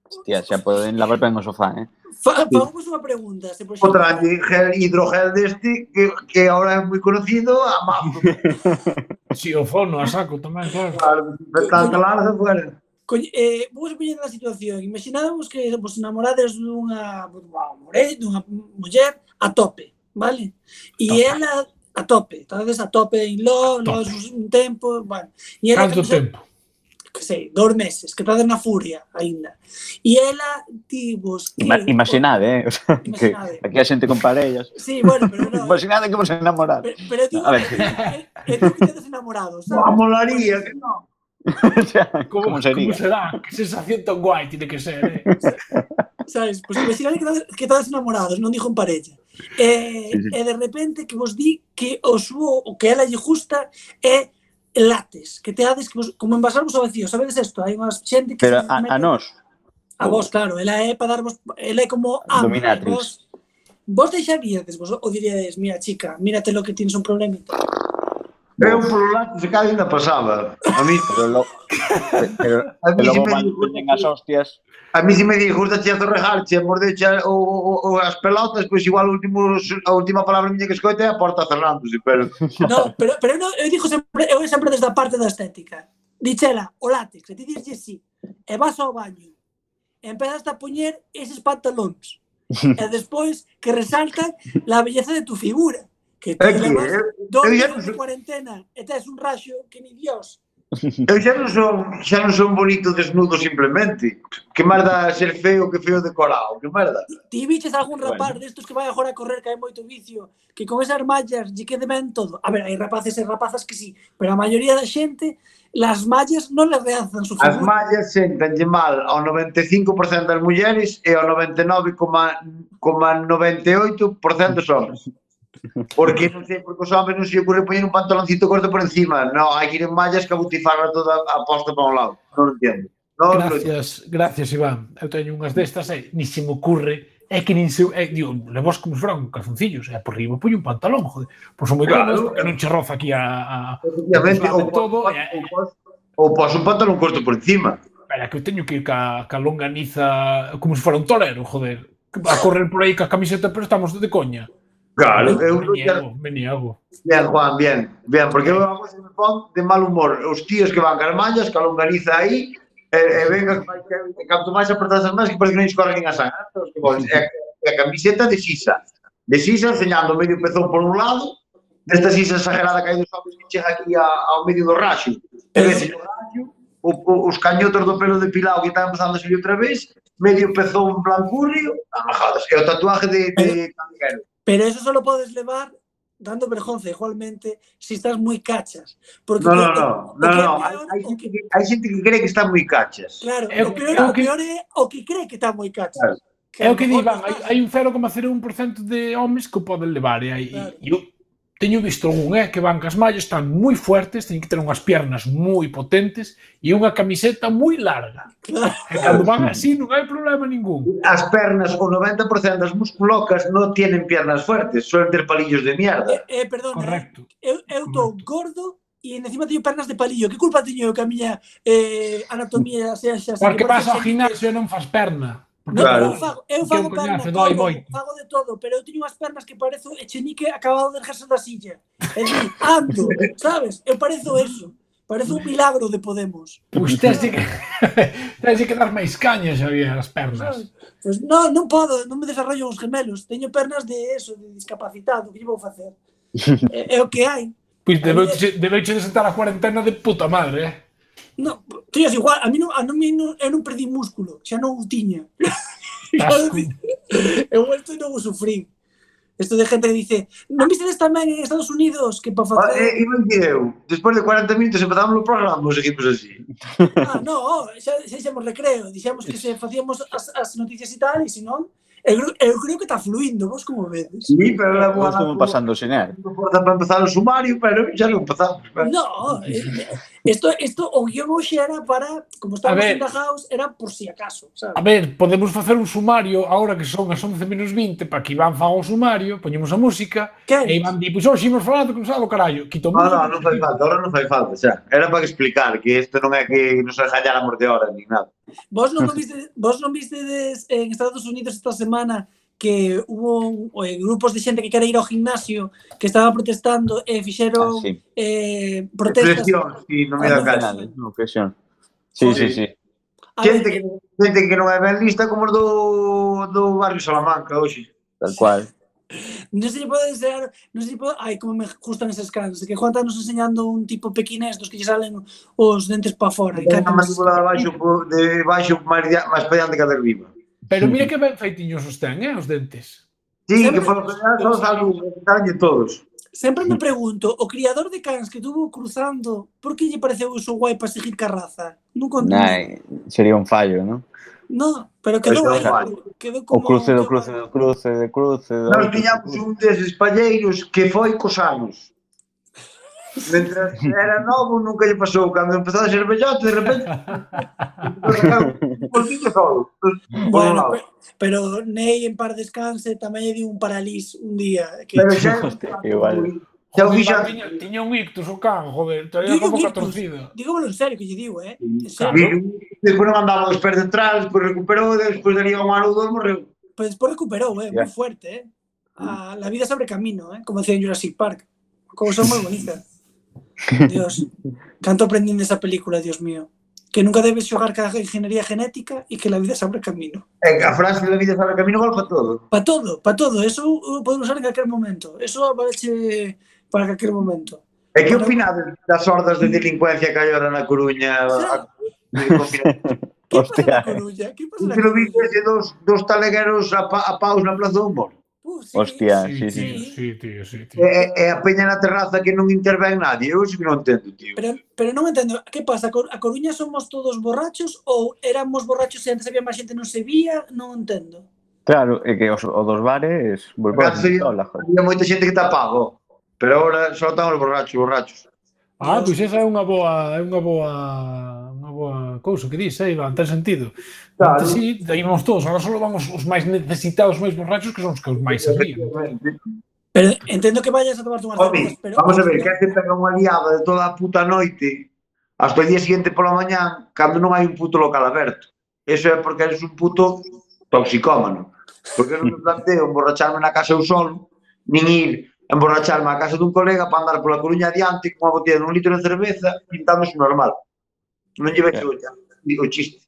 Hostia, xa poden lavar ben o sofá, eh? Fagamos unha pregunta. Se por Outra gel, hidrogel deste que, que ahora é moi conocido, a mapa. si, o fono, a saco tamén, claro. Claro, tanta larga fuera. Co eh, vos poñer na situación. Imaginadamos que vos namorades dunha, dunha, dunha muller a tope, vale? E ela a tope, talvez a tope en love, los un tempo, bueno. E ela Canto que tempo? que sei, dous meses, que estades na furia aínda. E ela divos que... Ima imaginade, eh? Sea, que Imaginade. aquí a xente con parellas. Sí, bueno, pero no. Imaginade que vos enamorar. pero, pero digo, A ver. é que tedes enamorados, sabes? A molaría, que non. Como, como sería? Como será? Que sensación tan guai tiene que ser, eh? Sabes? Pois pues, imaginade que, estades- enamorados, non dixo en parella. E, sí, sí. e de repente que vos di que o suo, o que ela lle gusta é lates, que teades que vos, como envasarvos ao vacío, sabedes isto? Hai unhas xente que... Pero a, mete... a nós? A vos, claro, ela é para darvos, ela é como a Dominatriz. vos, vos deixaríades, vos o diríades, mira chica, mírate lo que tienes un problemita. Eu polo lado de Cádiz na pasaba. A mí, pero lo, pero, a mí logo si disgusten as hostias. A mí si me di, gusta che zorrejar, che morde o, o, o, as pelotas, pois igual o último, a última palabra miña que escoite é a porta cerrándose, pero... No, pero, pero no, eu digo sempre, eu sempre desde a parte da estética. Dichela, o látex, e ti dirlle sí, e vas ao baño, e empezas a poñer eses pantalóns, e despois que resaltan la belleza de tu figura. Que ti levas dos días de cuarentena e tes un raxo que ni Dios. Eu xa non son, xa non son bonito desnudo simplemente. Que merda ser feo que feo decorado, que merda. Ti biches algún rapaz bueno. destos que vai agora a correr que hai moito vicio, que con esas mallas lle quede ben todo. A ver, hai rapaces e rapazas que sí, pero a maioría da xente las mallas non le realzan su figura. As mallas sentanlle mal ao 95% das mulleres e ao 99,98% dos homens. Porque non sei, porque os homens non se ocurre poñer un pantaloncito corto por encima. No, hai que ir en mallas que abutifarra toda a posta para un lado. Non entendo. No, gracias, no... gracias, Iván. Eu teño unhas destas e ni se me ocurre é que nin se... É, digo, levos como foran calzoncillos, é, por riba poño un pantalón, joder. Pois son moi claro, claro. non che roza aquí a... a Obviamente, ou, todo, ou, e, ou, pos un pantalón corto por encima. Espera, que eu teño que ir ca, ca longaniza como se fora un tolero, joder. A correr por aí ca camiseta, pero estamos de coña. Claro, eu me niego, me niego. Bien, Juan, bien, bien, porque eu vamos me pon de mal humor. Os tíos que van carmallas, calongariza aí, e, e venga, que, canto máis apertas as mans que parece que non escorren a sangue. Que bons, e, a camiseta de sisa. De sisa, enseñando medio pezón por un lado, desta sisa exagerada que hai dos homens que chega aquí a, ao medio do raxo. E veces o raxo, o, o, os cañotos do pelo depilado que están empezando a subir outra vez, medio pezón blancurrio, ah, amajadas, e o tatuaje de, de, de Pero eso solo podes levar dando vergonza igualmente si estás moi cachas. Porque no, no, no, no, no. Peor, hai, xente que, hai xente que cree que está moi cachas. Claro, eh, é, o, peor, o, que, o peor é o que cree que está moi cachas. Claro. Eh, é o que di, Iván, hai, hai un 0,01% de homes que o poden levar eh, e, hai, claro. e, teño visto algún, eh, que van cas mallas, están moi fuertes, teñen que ter unhas piernas moi potentes e unha camiseta moi larga. Claro. E cando van así non hai problema ningún. As pernas, o 90% das musculocas non tienen piernas fuertes, suelen ter palillos de mierda. Eh, eh perdón, Correcto. Eu, eu estou gordo e encima teño pernas de palillo. Que culpa teño que a miña eh, anatomía sexa... Porque vas ao gimnasio e non fas perna. Porque, claro. Eu fago, eu fago Porque perna, doi todo, moito. fago de todo, pero eu teño unhas pernas que parezo Echenique acabado de dejarse da silla. É dicir, ando, sabes? Eu parezo eso. Parece un milagro de Podemos. Pois tens de que tens de que dar máis caña, Xavier, as pernas. Pois pues non, non podo, non me desarrollo os gemelos. Teño pernas de eso, de discapacitado, que lle vou facer? É, é o que hai. Pois pues debeu, debeu de sentar a cuarentena de puta madre, eh? No, tías, igual, a mí, non, a mí non, eu non perdí músculo, xa non o tiña. eu isto non o sufrí. Isto de gente que dice, non vistedes tamén en Estados Unidos que para facer... Ah, eh, Iban dicir eu, despois de 40 minutos empezamos o programa, os equipos así. Ah, no, xa, xa xemos recreo, dixemos que se facíamos as, as noticias e tal, e senón, eu, eu creo que está fluindo, vos como vedes? Sí, pero era boa... Vos pasando sin ér. Para empezar o sumario, pero xa non empezamos. Pero... No, eh, Esto, esto o guión hoxe era para, como estamos ver, en the house, era por si acaso. ¿sabes? A ver, podemos facer un sumario agora que son as 11 menos 20 para que Iván faga un sumario, poñemos a música ¿Qué? e Iván di, pois pues, hoxe imos falar do que carallo. Quito no, no, non fai falta, ahora non fai falta, xa. Era para explicar que isto non é que nos engañáramos de hora, ni nada. Vos non viste, vos non vistedes eh, en Estados Unidos esta semana que hubo un, eh, grupos de xente que quere ir ao gimnasio que estaba protestando e eh, fixeron ah, sí. eh, protestas. Presión, sí, non me ah, da cara. Eh, no, presión. Sí, sí, sí. Xente que, xente que non é ben lista como os do, do barrio Salamanca hoxe. Tal cual. Non sei se pode ser, non sei se pode, ai, como me gustan eses casos, que Juan nos enseñando un tipo pequinés dos que lle salen os dentes pa fora. E a mandíbula de baixo, de baixo máis, máis para diante que a de riba. Pero mira que ben feitiños os ten, eh, os dentes. Sí, Sempre que polo general son algo todos. Sempre me pregunto, o criador de cans que tuvo cruzando, por que lle pareceu iso guai para seguir carraza? Non contigo. Nah, sería un fallo, non? No, pero quedou pues aí, quedou como... O cruce do cruce do cruce do cruce... Do... Nós tiñamos un deses palleiros que foi cos anos. Mientras era novo nunca lle pasou. Cando empezou a ser bellote, de repente... Porque solo. Bueno, pero, pero Ney en par descanse tamén lle di un paralís un día. Que... Pero xa... Igual. Xa o fixo... Tiña un ictus o can, joder. Tiña como catorcida. Dígomelo en serio que lle digo, eh? En serio. Despois non andaba dos pés detrás, despois recuperou, despois daría un ano ou dos, morreu. Pois despois recuperou, eh? Moi fuerte, eh? A, la vida se abre camino, eh? Como decía en Jurassic Park. Como son moi bonitas. Dios, canto aprendín desa película, Dios mío. Que nunca debes xogar ca ingeniería genética e que la vida se abre camino. É a frase da vida se abre camino vale para todo. Para todo, para todo. Eso uh, podemos usar en calquer momento. Eso vale para calquer momento. E que opinades das hordas de delincuencia que hai ahora na Coruña? A, Que pasa na Coruña? Que pasa na Coruña? Pero dos, dos talegueros a, pa, a paus na Plaza do Moro? Uh, sí, Hostia, sí, sí, sí. sí. sí tío, sí, tío. É, é a peña na terraza que non intervén nadie, eu iso que non entendo, tío. Pero, pero non entendo, que pasa? A Coruña somos todos borrachos ou éramos borrachos e antes había máis xente non se vía? Non entendo. Claro, é que os, o dos bares... Había moita xente que tapaba, pero agora só están os borrachos, borrachos. Ah, pois esa é unha boa, é unha boa, unha boa cousa que dis, eh, Iván, ten sentido. Claro. Antes, sí, íbamos todos, agora só van os, os máis necesitados, os máis borrachos, que son os que os máis sabían. Pero entendo que vayas a tomar tu Oye, pero... Vamos a ver, que acepta que unha liada de toda a puta noite hasta o pois día seguinte pola mañán cando non hai un puto local aberto. Eso é porque eres un puto toxicómano. Porque non me planteo emborracharme na casa eu solo, nin ir emborracharme á casa dun colega para andar pola Coruña adiante con unha botella de un litro de cerveza pintándose normal. Non lle vexo eh. o chiste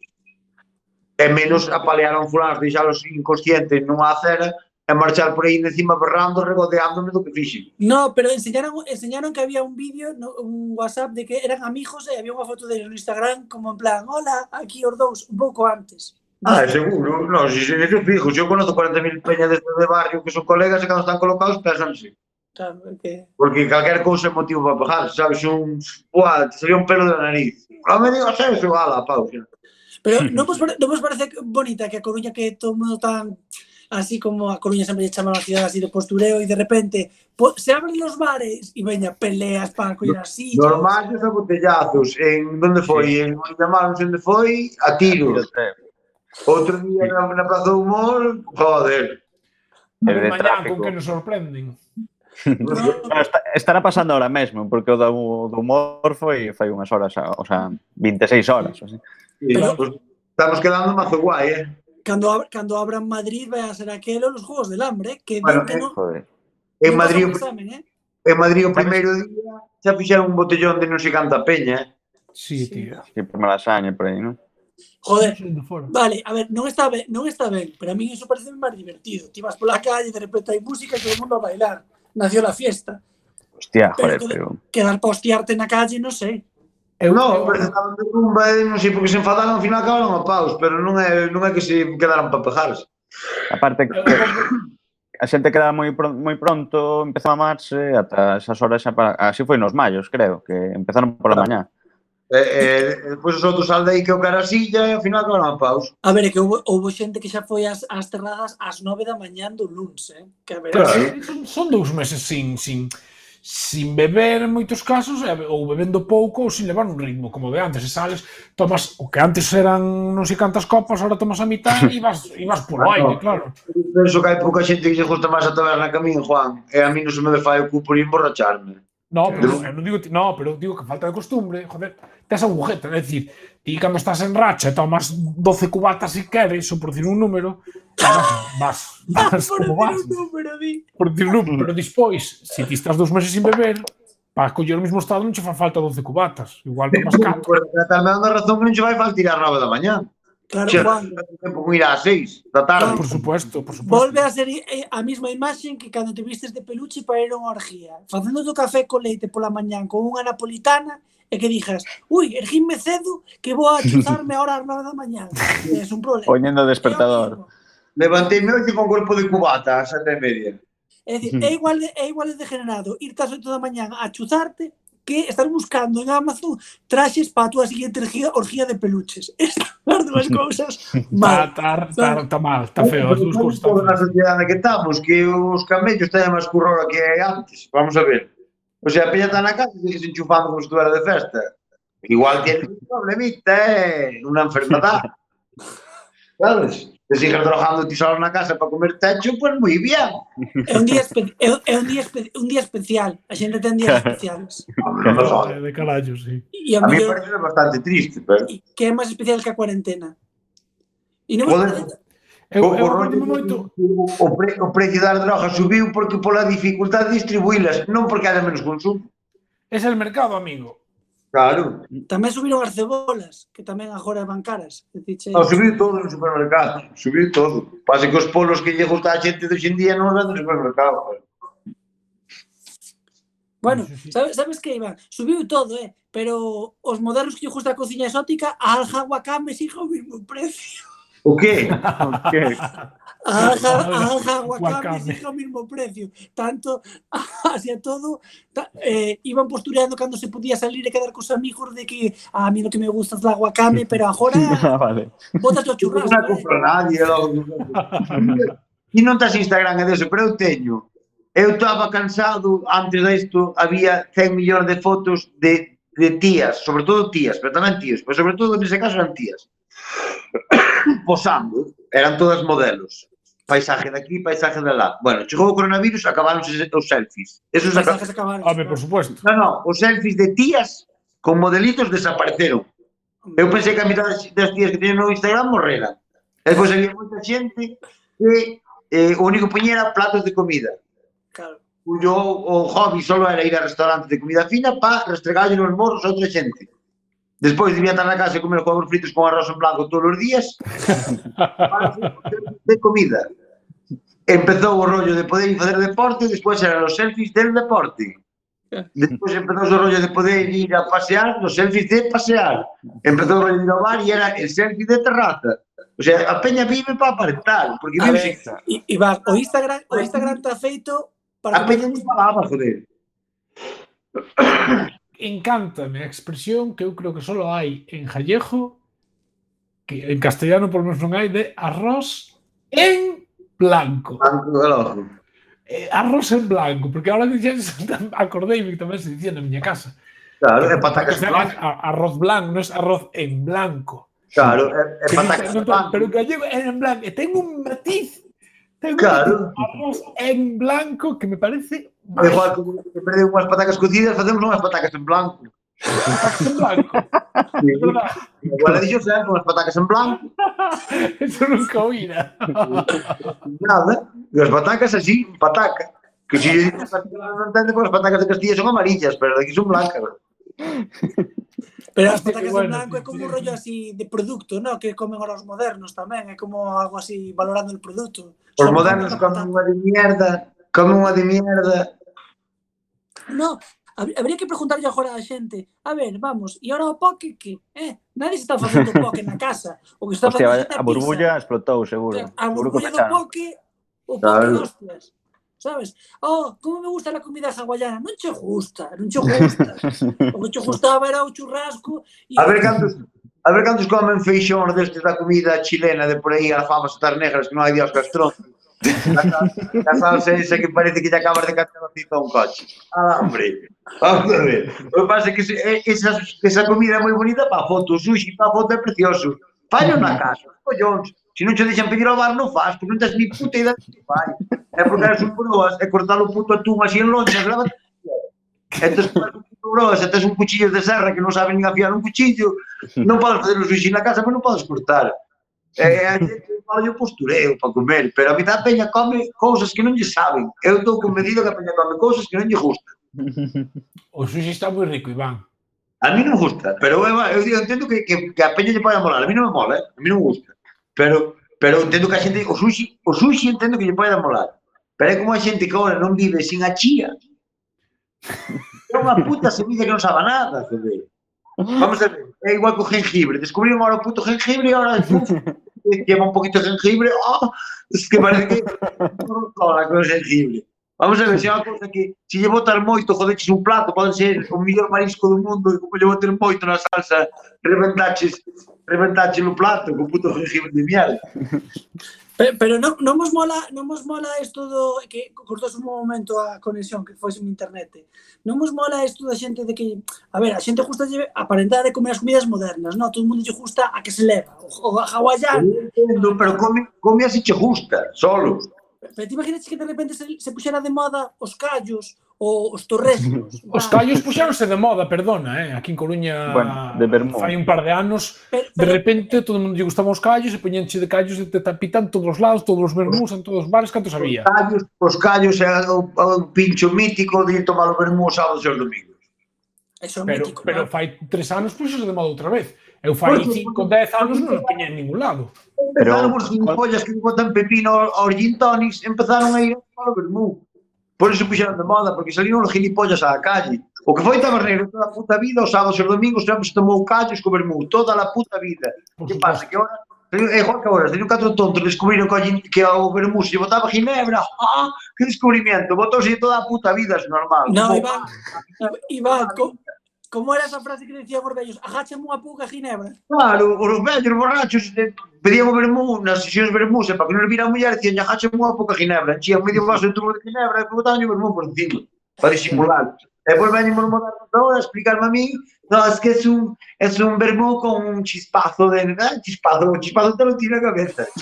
é menos apalear a un fulano, deixalos inconscientes nunha acera e marchar por aí encima berrando, regodeándome do que fixen. No, pero enseñaron, enseñaron que había un vídeo, no, un WhatsApp de que eran amigos e había unha foto deles no Instagram como en plan, hola, aquí os dous, un pouco antes. Ah, seguro, no, si, si, eso fijo, eu conozco 40.000 peñas desde de barrio que son colegas e cando están colocados pésanse. Claro, que... Porque calquer cousa é motivo para bajar, sabes, un... Buah, sería un pelo da nariz. Non me digas eso, ala, pausa. Pero non vos, non vos parece bonita que a Coruña que todo mundo tan así como a Coruña sempre lle chama a cidade así de postureo e de repente po, se abren os bares e veña peleas para coller así. Normal os botellazos, en onde foi, sí. en Montamáns, onde foi, a tiros. Outro día sí. na, na Plaza do Humor, joder. El de tráfico. con que nos sorprenden. bueno, está, estará pasando ahora mesmo, porque o do, do humor foi fai unhas horas, o sea, 26 horas, así. Sí, Pero, estamos quedando mazo guai, eh. Cando, cando abran Madrid vai a ser aquelo los Juegos del Hambre, que bueno, que non... Joder. En Madrid, examen, eh? en Madrid o primeiro día xa fixeron un botellón de non se canta peña, eh? Sí, sí, tío. Que por malasaña por aí, non? Joder, vale, a ver, non está ben, non está ben, pero a min iso parece máis divertido. Ti vas pola calle, de repente hai música e todo o mundo a bailar. Nació la fiesta. Hostia, joder, pero... Quedar pa hostiarte na calle, non sei. Sé. Eu, non, presentaron de rumba e non sei porque se enfadaron, ao final acabaron a paus, pero non é, non é que se quedaran para pejarse. Aparte que a xente quedaba moi moi pronto, empezaba a marche ata esas horas xa para, así foi nos maios, creo, que empezaron pola mañá. E, e, e depois os outros aldei que o carasilla e ao final acabaron a paus. A ver, é que houve, houve xente que xa foi ás, ás terradas ás 9 da mañán do lunes, eh? Que a ver, claro. Eh, son, son dous meses sin, sin, sin beber en moitos casos, ou bebendo pouco, ou sin levar un ritmo, como de antes, e sales, tomas o que antes eran non sei cantas copas, ahora tomas a mitad e vas, e vas polo aire, claro. Penso que hai pouca xente que se gusta máis a taberna que a min, Juan, e a mí non se me fai o cu por emborracharme. No, pero, eu non digo, no, pero digo que falta de costumbre, joder, tes agujeta, é dicir, ti cando estás en racha tomas 12 cubatas se si queres, ou por dicir un número, vas, vas, ah, vas como vas. Número, di. Por dicir un número, mm. pero despois, se si ti estás dous meses sin beber, para coller o mismo estado non che fa falta 12 cubatas, igual tomas 4. Pero tal dando razón que non che vai faltar a 9 da mañá. Claro, che, Juan. Tempo ir a 6 da tarde. Por supuesto, por supuesto. Volve a ser eh, a mesma imaxe que cando te vistes de peluche para ir a unha orgía. Facendo o café con leite pola mañán con unha napolitana, e que dijas, ui, erguíme cedo que vou a chuzarme ahora ás nove da mañá. Es un problema. Poñendo despertador. Levanteime hoxe con corpo de cubata ás sete e media. É, dicir, é igual de, é igual de degenerado irte ás 8 da mañá a chuzarte que estar buscando en Amazon traxes para a túa seguinte orgía, orgía de peluches. Estas dúas cousas mal. Está ta, ta, ta, mal, está feo. As dúas cousas. Na sociedade que estamos, que os camellos teñen máis currora que antes. Vamos a ver. Pois o sea, está na casa e dixen enchufamos como se tuvera de festa. Igual tiene un problemita, eh? Una enfermedad. ¿Sabes? Te sigues drogando ti solo na casa para comer techo, pois pues moi bien. É un día, é, é un día, un día especial. A xente ten días especiales. De carallo, sí. E a, a mí, parece bastante triste, pero... Que é máis especial que a cuarentena. E non Poder... Eu, o, eu o, moito... o, pre, o precio das drogas subiu porque pola dificultade de distribuílas, non porque haya menos consumo. Es el mercado, amigo. Claro. Tamén subiron as cebolas, que tamén agora van caras. Dixe... No, ah, subiu todo no supermercado, subiu todo. Pase que os polos que lle gusta a xente de hoxendía non van no supermercado. Bueno, sabes, sabes que, Iván? Subiu todo, eh? Pero os modernos que lle gusta a cociña exótica, a alga guacame siga o mesmo precio. O que? O que? A aja Wakami dixo o mismo precio Tanto, hacia todo ta, eh, Iban postureando cando se podía salir E quedar cos amigos de que A mí lo que me gusta é la Wakami Pero agora ah, vale. Botas o churrasco Non compro nadie Ti non estás Instagram e deso, pero eu teño Eu estaba cansado, antes disto había 100 millóns de fotos de, de tías, sobre todo tías, pero tamén tíos, pero sobre todo nese caso eran tías posando, eran todas modelos. Paisaje de aquí, paisaje de lá. Bueno, chegou o coronavirus, acabaron os selfies. Esos os acabaron. acabaron. Home, por supuesto. No, no, os selfies de tías con modelitos desapareceron. Eu pensei que a mitad das tías que teñen no Instagram morreran. E depois había moita xente que eh, o único poñera platos de comida. Claro. Cuyo o hobby solo era ir a restaurantes de comida fina para restregarlle nos morros a outra xente. Despois debía estar na casa e comer cobros fritos con arroz en blanco todos os días para de comida. Empezou o rollo de poder ir facer deporte, despois eran os selfies del deporte. Despois empezou o rollo de poder ir a pasear, os selfies de pasear. Empezou o rollo de bar e era el selfie de terraza. O sea, a peña vive para aparentar. porque vive ver, sin... Iván, o Instagram, o Instagram está feito para... A peña non falaba, joder. encántame a expresión que eu creo que só hai en gallego que en castellano por menos non hai, de arroz en blanco. Blanco de lojo. Eh, arroz en blanco, porque ahora que dixen, acordeime que tamén se dicía na miña casa. Claro, é patacas blancas. Arroz blanco, non é arroz en blanco. Claro, é, é patacas no, blancas. Pero gallego é en blanco, e ten un matiz, ten claro. un matiz, arroz en blanco que me parece Vale. Igual que en vez de unhas patacas cocidas, facemos unhas patacas en blanco. en blanco? Sí. Igual a dixo sempre unhas patacas en blanco. Eso nunca oíra. Nada. E as patacas así, pataca. Que si non entende, pois as patacas de Castilla son amarillas, pero de aquí son blancas. Pero as patacas bueno, en blanco é como un rollo así de produto, ¿no? que comen ahora os modernos tamén, é como algo así valorando el produto. Os modernos comen unha de mierda, Como unha de mierda. No, habría que preguntarlle agora á xente, a ver, vamos, e ahora o poke que, eh, nadie se está facendo poke na casa, o que está Hostia, facendo a burbulla pizza. explotou seguro. A burbulla do poke, o poke claro. hostias. Sabes? Oh, como me gusta a comida hawaiana. Non che gusta, non che gusta. o que che gustaba era o churrasco e A ver cantos A ver cantos comen feixóns destes da comida chilena de por aí, alfabas, negras que non hai dios castrón. Xa son seis que parece que lle acabas de cantar a pizza a un coche. Ah, hombre. Vamos ver. O que pasa é que esa, esa eh, comida é moi bonita para foto. O sushi para foto é precioso. Fallo na casa, collóns. Se non che deixan pedir ao bar, non faz, porque non tens ni puta idea que fai. É porque eres un broas, é cortar o puto atún así en lonchas, levas e tes broas, e tes un cuchillo de serra que non saben afiar un cuchillo, non podes fazer o sushi na casa, pero non podes cortar. E, é, falo yo postureo para comer, pero a mitad peña come cousas que non lle saben. Eu estou convencido que a peña come cousas que non lle gustan. O sushi está moi rico, Iván. A mí non me gusta, pero eu, eu digo, entendo que, que, que a peña lle pode molar. A mí non me mola, eh? a mí non me gusta. Pero, pero entendo que a xente, o sushi, o sushi entendo que lle pode molar. Pero é como a xente que agora non vive sin a chía. É unha puta semilla que non sabe nada, joder. Vamos a ver, é igual que o gengibre. Descubriron agora o puto gengibre e agora lleva un poquito de jengibre, ¡oh! Es que parece que toda con jengibre. Vamos a ver, se é unha cousa que se llevo tal moito, jodeches un plato, pode ser o mellor marisco do mundo e como llevo ter moito na salsa, reventaches, reventaches no plato, con puto jengibre de miel. Pero, pero non, non mos mola, non mos mola isto do que cortou un momento a conexión que foi sin internet. Non mos mola isto da xente de que, a ver, a xente gusta lle aparentar de comer as comidas modernas, non? Todo o mundo lle gusta a que se leva, o, o hawaiano. Entendo, pero come, come así che gusta, solo. Pero, pero te imaginas que de repente se, se puxera de moda os callos, o os torresmos. Os callos puxéronse de moda, perdona, eh? aquí en Coruña bueno, de Bermón. fai un par de anos, pero, pero, de repente todo o mundo lle gustaban os callos e poñenche de callos e te tapitan todos os lados, todos os vermús, en todos os bares, cantos había. Os callos, os callos e o, o pincho mítico de tomar o vermú os sábados e os domingos. Eso é pero, mítico, pero claro. fai tres anos puxos de moda outra vez. Eu fai pues, cinco, dez anos non tiña en ningún lado. Pero, empezaron os cincollas que botan pepino aos gin tonics, empezaron a ir ao vermú. Por eso puxeron de moda, porque salieron os gilipollas á calle. O que foi taberneiro toda a puta vida, os sábados e os domingos sempre se tomou callos, cobermou toda a puta vida. Que pasa? Que ahora É igual que agora, teño catro tontos, descubriron que ao se lle botaba ginebra, ah, que descubrimento, botouse toda a puta vida, é normal. Non, Iván, Iván, Como era esa frase que decían os vellos? Agáchame unha pouca ginebra. Claro, os vellos borrachos eh, pedían o vermú, nas sesións vermús, para que non vira a muller, dicían, agáchame unha pouca ginebra. Enchían medio vaso de tubo de ginebra e botaban o vermú por encima, para disimular. E depois veñen os modernos agora a explicarme a mí, no, es que es un, es un vermú con un chispazo de... Eh, chispazo, un chispazo te lo tira a cabeza.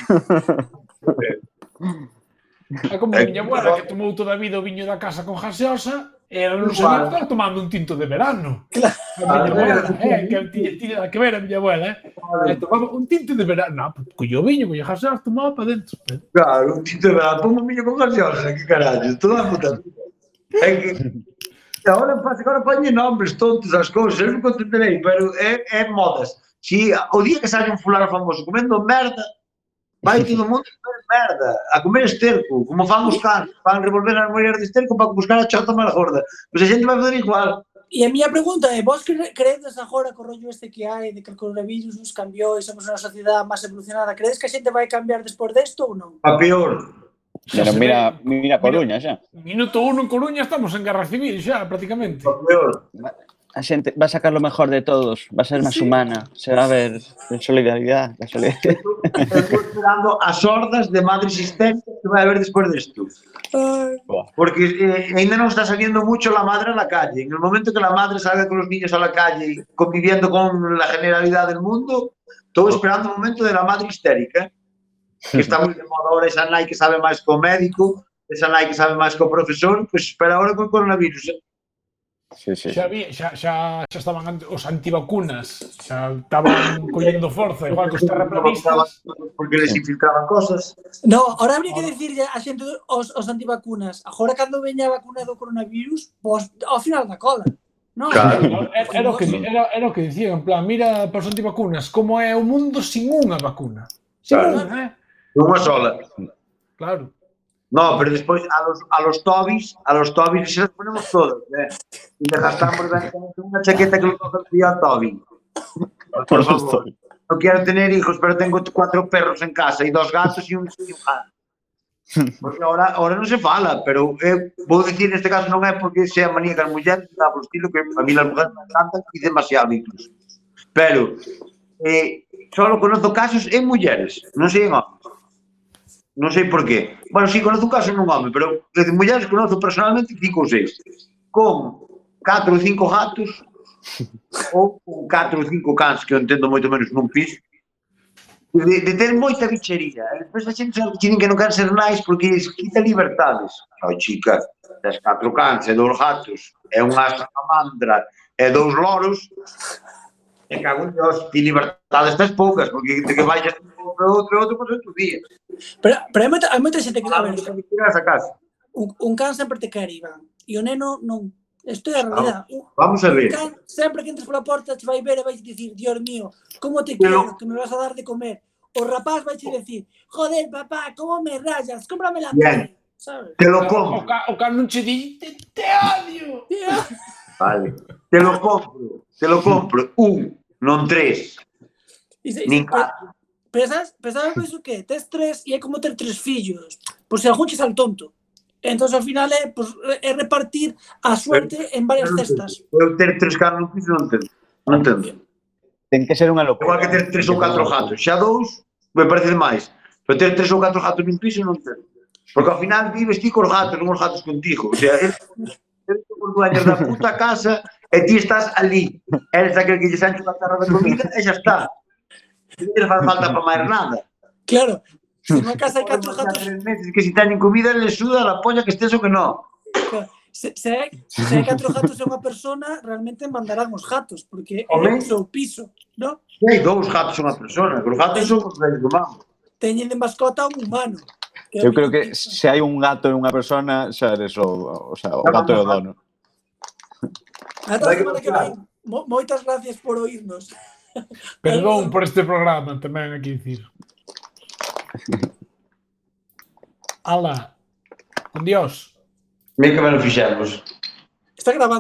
é como eh, miña abuela que tomou toda a vida o viño da casa con gaseosa, E un non que estaba tomando un tinto de verano. Claro. A miña abuela, eh, eh que tiña que ver a miña abuela, eh. Vale. Eh, e tomaba un tinto de verano. No, pues, collo viño, collo gaseosa, tomaba para dentro. Eh. Claro, un tinto de verano. Tomo viño con gaseosa, que carallo. Toda a puta. É que... Agora, agora poñen nombres tontos as cousas, eu non contenderei, pero é, é modas. Si o día que saia un fulano famoso comendo merda, vai todo o mundo a comer merda, a comer esterco, como fan os cans, van revolver as mulleres de esterco para buscar a chota máis gorda. Pois a xente vai fazer igual. E a miña pregunta é, vos credes agora co rollo este que hai de que o coronavirus nos cambiou e somos unha sociedade máis evolucionada, credes que a xente vai cambiar despois desto ou non? A peor. Pero mira, mira Coruña xa. Minuto 1 en Coruña estamos en guerra civil xa, prácticamente. A peor. A xente va a sacar lo mejor de todos, va a ser máis humana, se va a ver solidaridade, la solidaridade. Estou esperando as hordas de madres histéricas que vai haber despois desto. Ai, Porque eh, ainda non está saliendo mucho la madre a la calle. En el momento que la madre salga con los niños a la calle conviviendo con la generalidad del mundo, estoy esperando el momento de la madre histérica, que está muy de moda ahora esa nai que sabe máis co médico, esa nai que sabe máis co profesor, pues espera ahora con el coronavirus. Sí, sí. Xa, vi, xa, xa, xa estaban os antivacunas, xa estaban collendo forza, igual que os terraplanistas. Porque les infiltraban cosas. No, ahora habría que decirlle a xente os, os antivacunas, agora cando veña a vacuna do coronavirus, vos ao final da cola. No, claro. era, era, o que, era, era o que dicían, en plan, mira para os antivacunas, como é o mundo sin unha vacuna. Sin claro. unha, eh? Unha sola. Claro. No, pero despois a los, a los tobis, a los tobis se las ponemos todos, eh. Y le gastamos una chaqueta que lo el tío a Toby. Por favor. No quiero tener hijos, pero tengo cuatro perros en casa y dos gatos y un, y un gato. Porque ahora, ahora non se fala, pero eh, vou dicir neste caso non é porque sea maníaca as mulleres, está por estilo que a mí as mulleres me encantan e demasiado incluso. Pero eh, solo conozco casos en mulleres, non sei en. Non sei por qué. Bueno, si sí, conozo caso nun home, pero de mulleres conozo personalmente cinco ou seis. Con catro ou cinco gatos ou con catro ou cinco cans que eu entendo moito menos nun piso de, de ter moita bichería. E despois a xente dicen que non quer ser nais porque les quita libertades. No, chica, das catro cans e dous gatos e unha salamandra e dous loros, E cago en Dios, ti libertades tens poucas, porque te que vayas outro, outro, outro, pois outro día. Pero, pero hai, moita, hai moita xente que... Ah, a ver, a casa. Un, un can sempre te quer, Iván. E o neno non. Isto é a realidad. Vamos a ver. Can, sempre que entres pola porta te vai ver e vai dicir, Dios mío, como te quero, Pero... que me vas a dar de comer. O rapaz vai te dicir, joder, papá, como me rayas, cómprame la Bien. ¿sabes? Te lo como. O can, o can non che di, te, te odio. Te odio. Vale. Te lo compro, te lo compro. Un, non tres. Ise, Nin catro. Pesas, pesas iso que tes tres e é como ter tres fillos. Por se algún che sal tonto. Entón, ao final, é, pues, eh, é repartir a suerte en varias cestas. Eu ter tres caras no piso non entendo. Non entendo. Ten que ser unha locura. Igual que ter tres ou catro gatos. Xa dous, me parece máis. Pero ter tres ou catro gatos nun piso non entendo. Porque ao final vives ti cos gatos, non os gatos contigo. O sea, é os dueños da puta casa e ti estás ali. Eres aquel que lle sancho a terra de comida e xa está. Non faz falta para máis nada. Claro. Se na casa hai catro gatos... Meses, que se teñen comida, le suda a la polla que estés o que non. Se, se, hai, se hai catro gatos e unha persona, realmente mandarán os gatos, porque é o seu piso, non? Se hai dous gatos unha persona, os gatos son os reis do mambo. Teñen de mascota un humano. Eu creo que se hai un gato e unha persona, xa eres o, o, sea, o gato e o dono. Ata a semana que vem. Mo moitas gracias por oírnos. Perdón por este programa tamén hai que dicir. Ala, con Dios. Mira que me lo fixemos. Está grabando.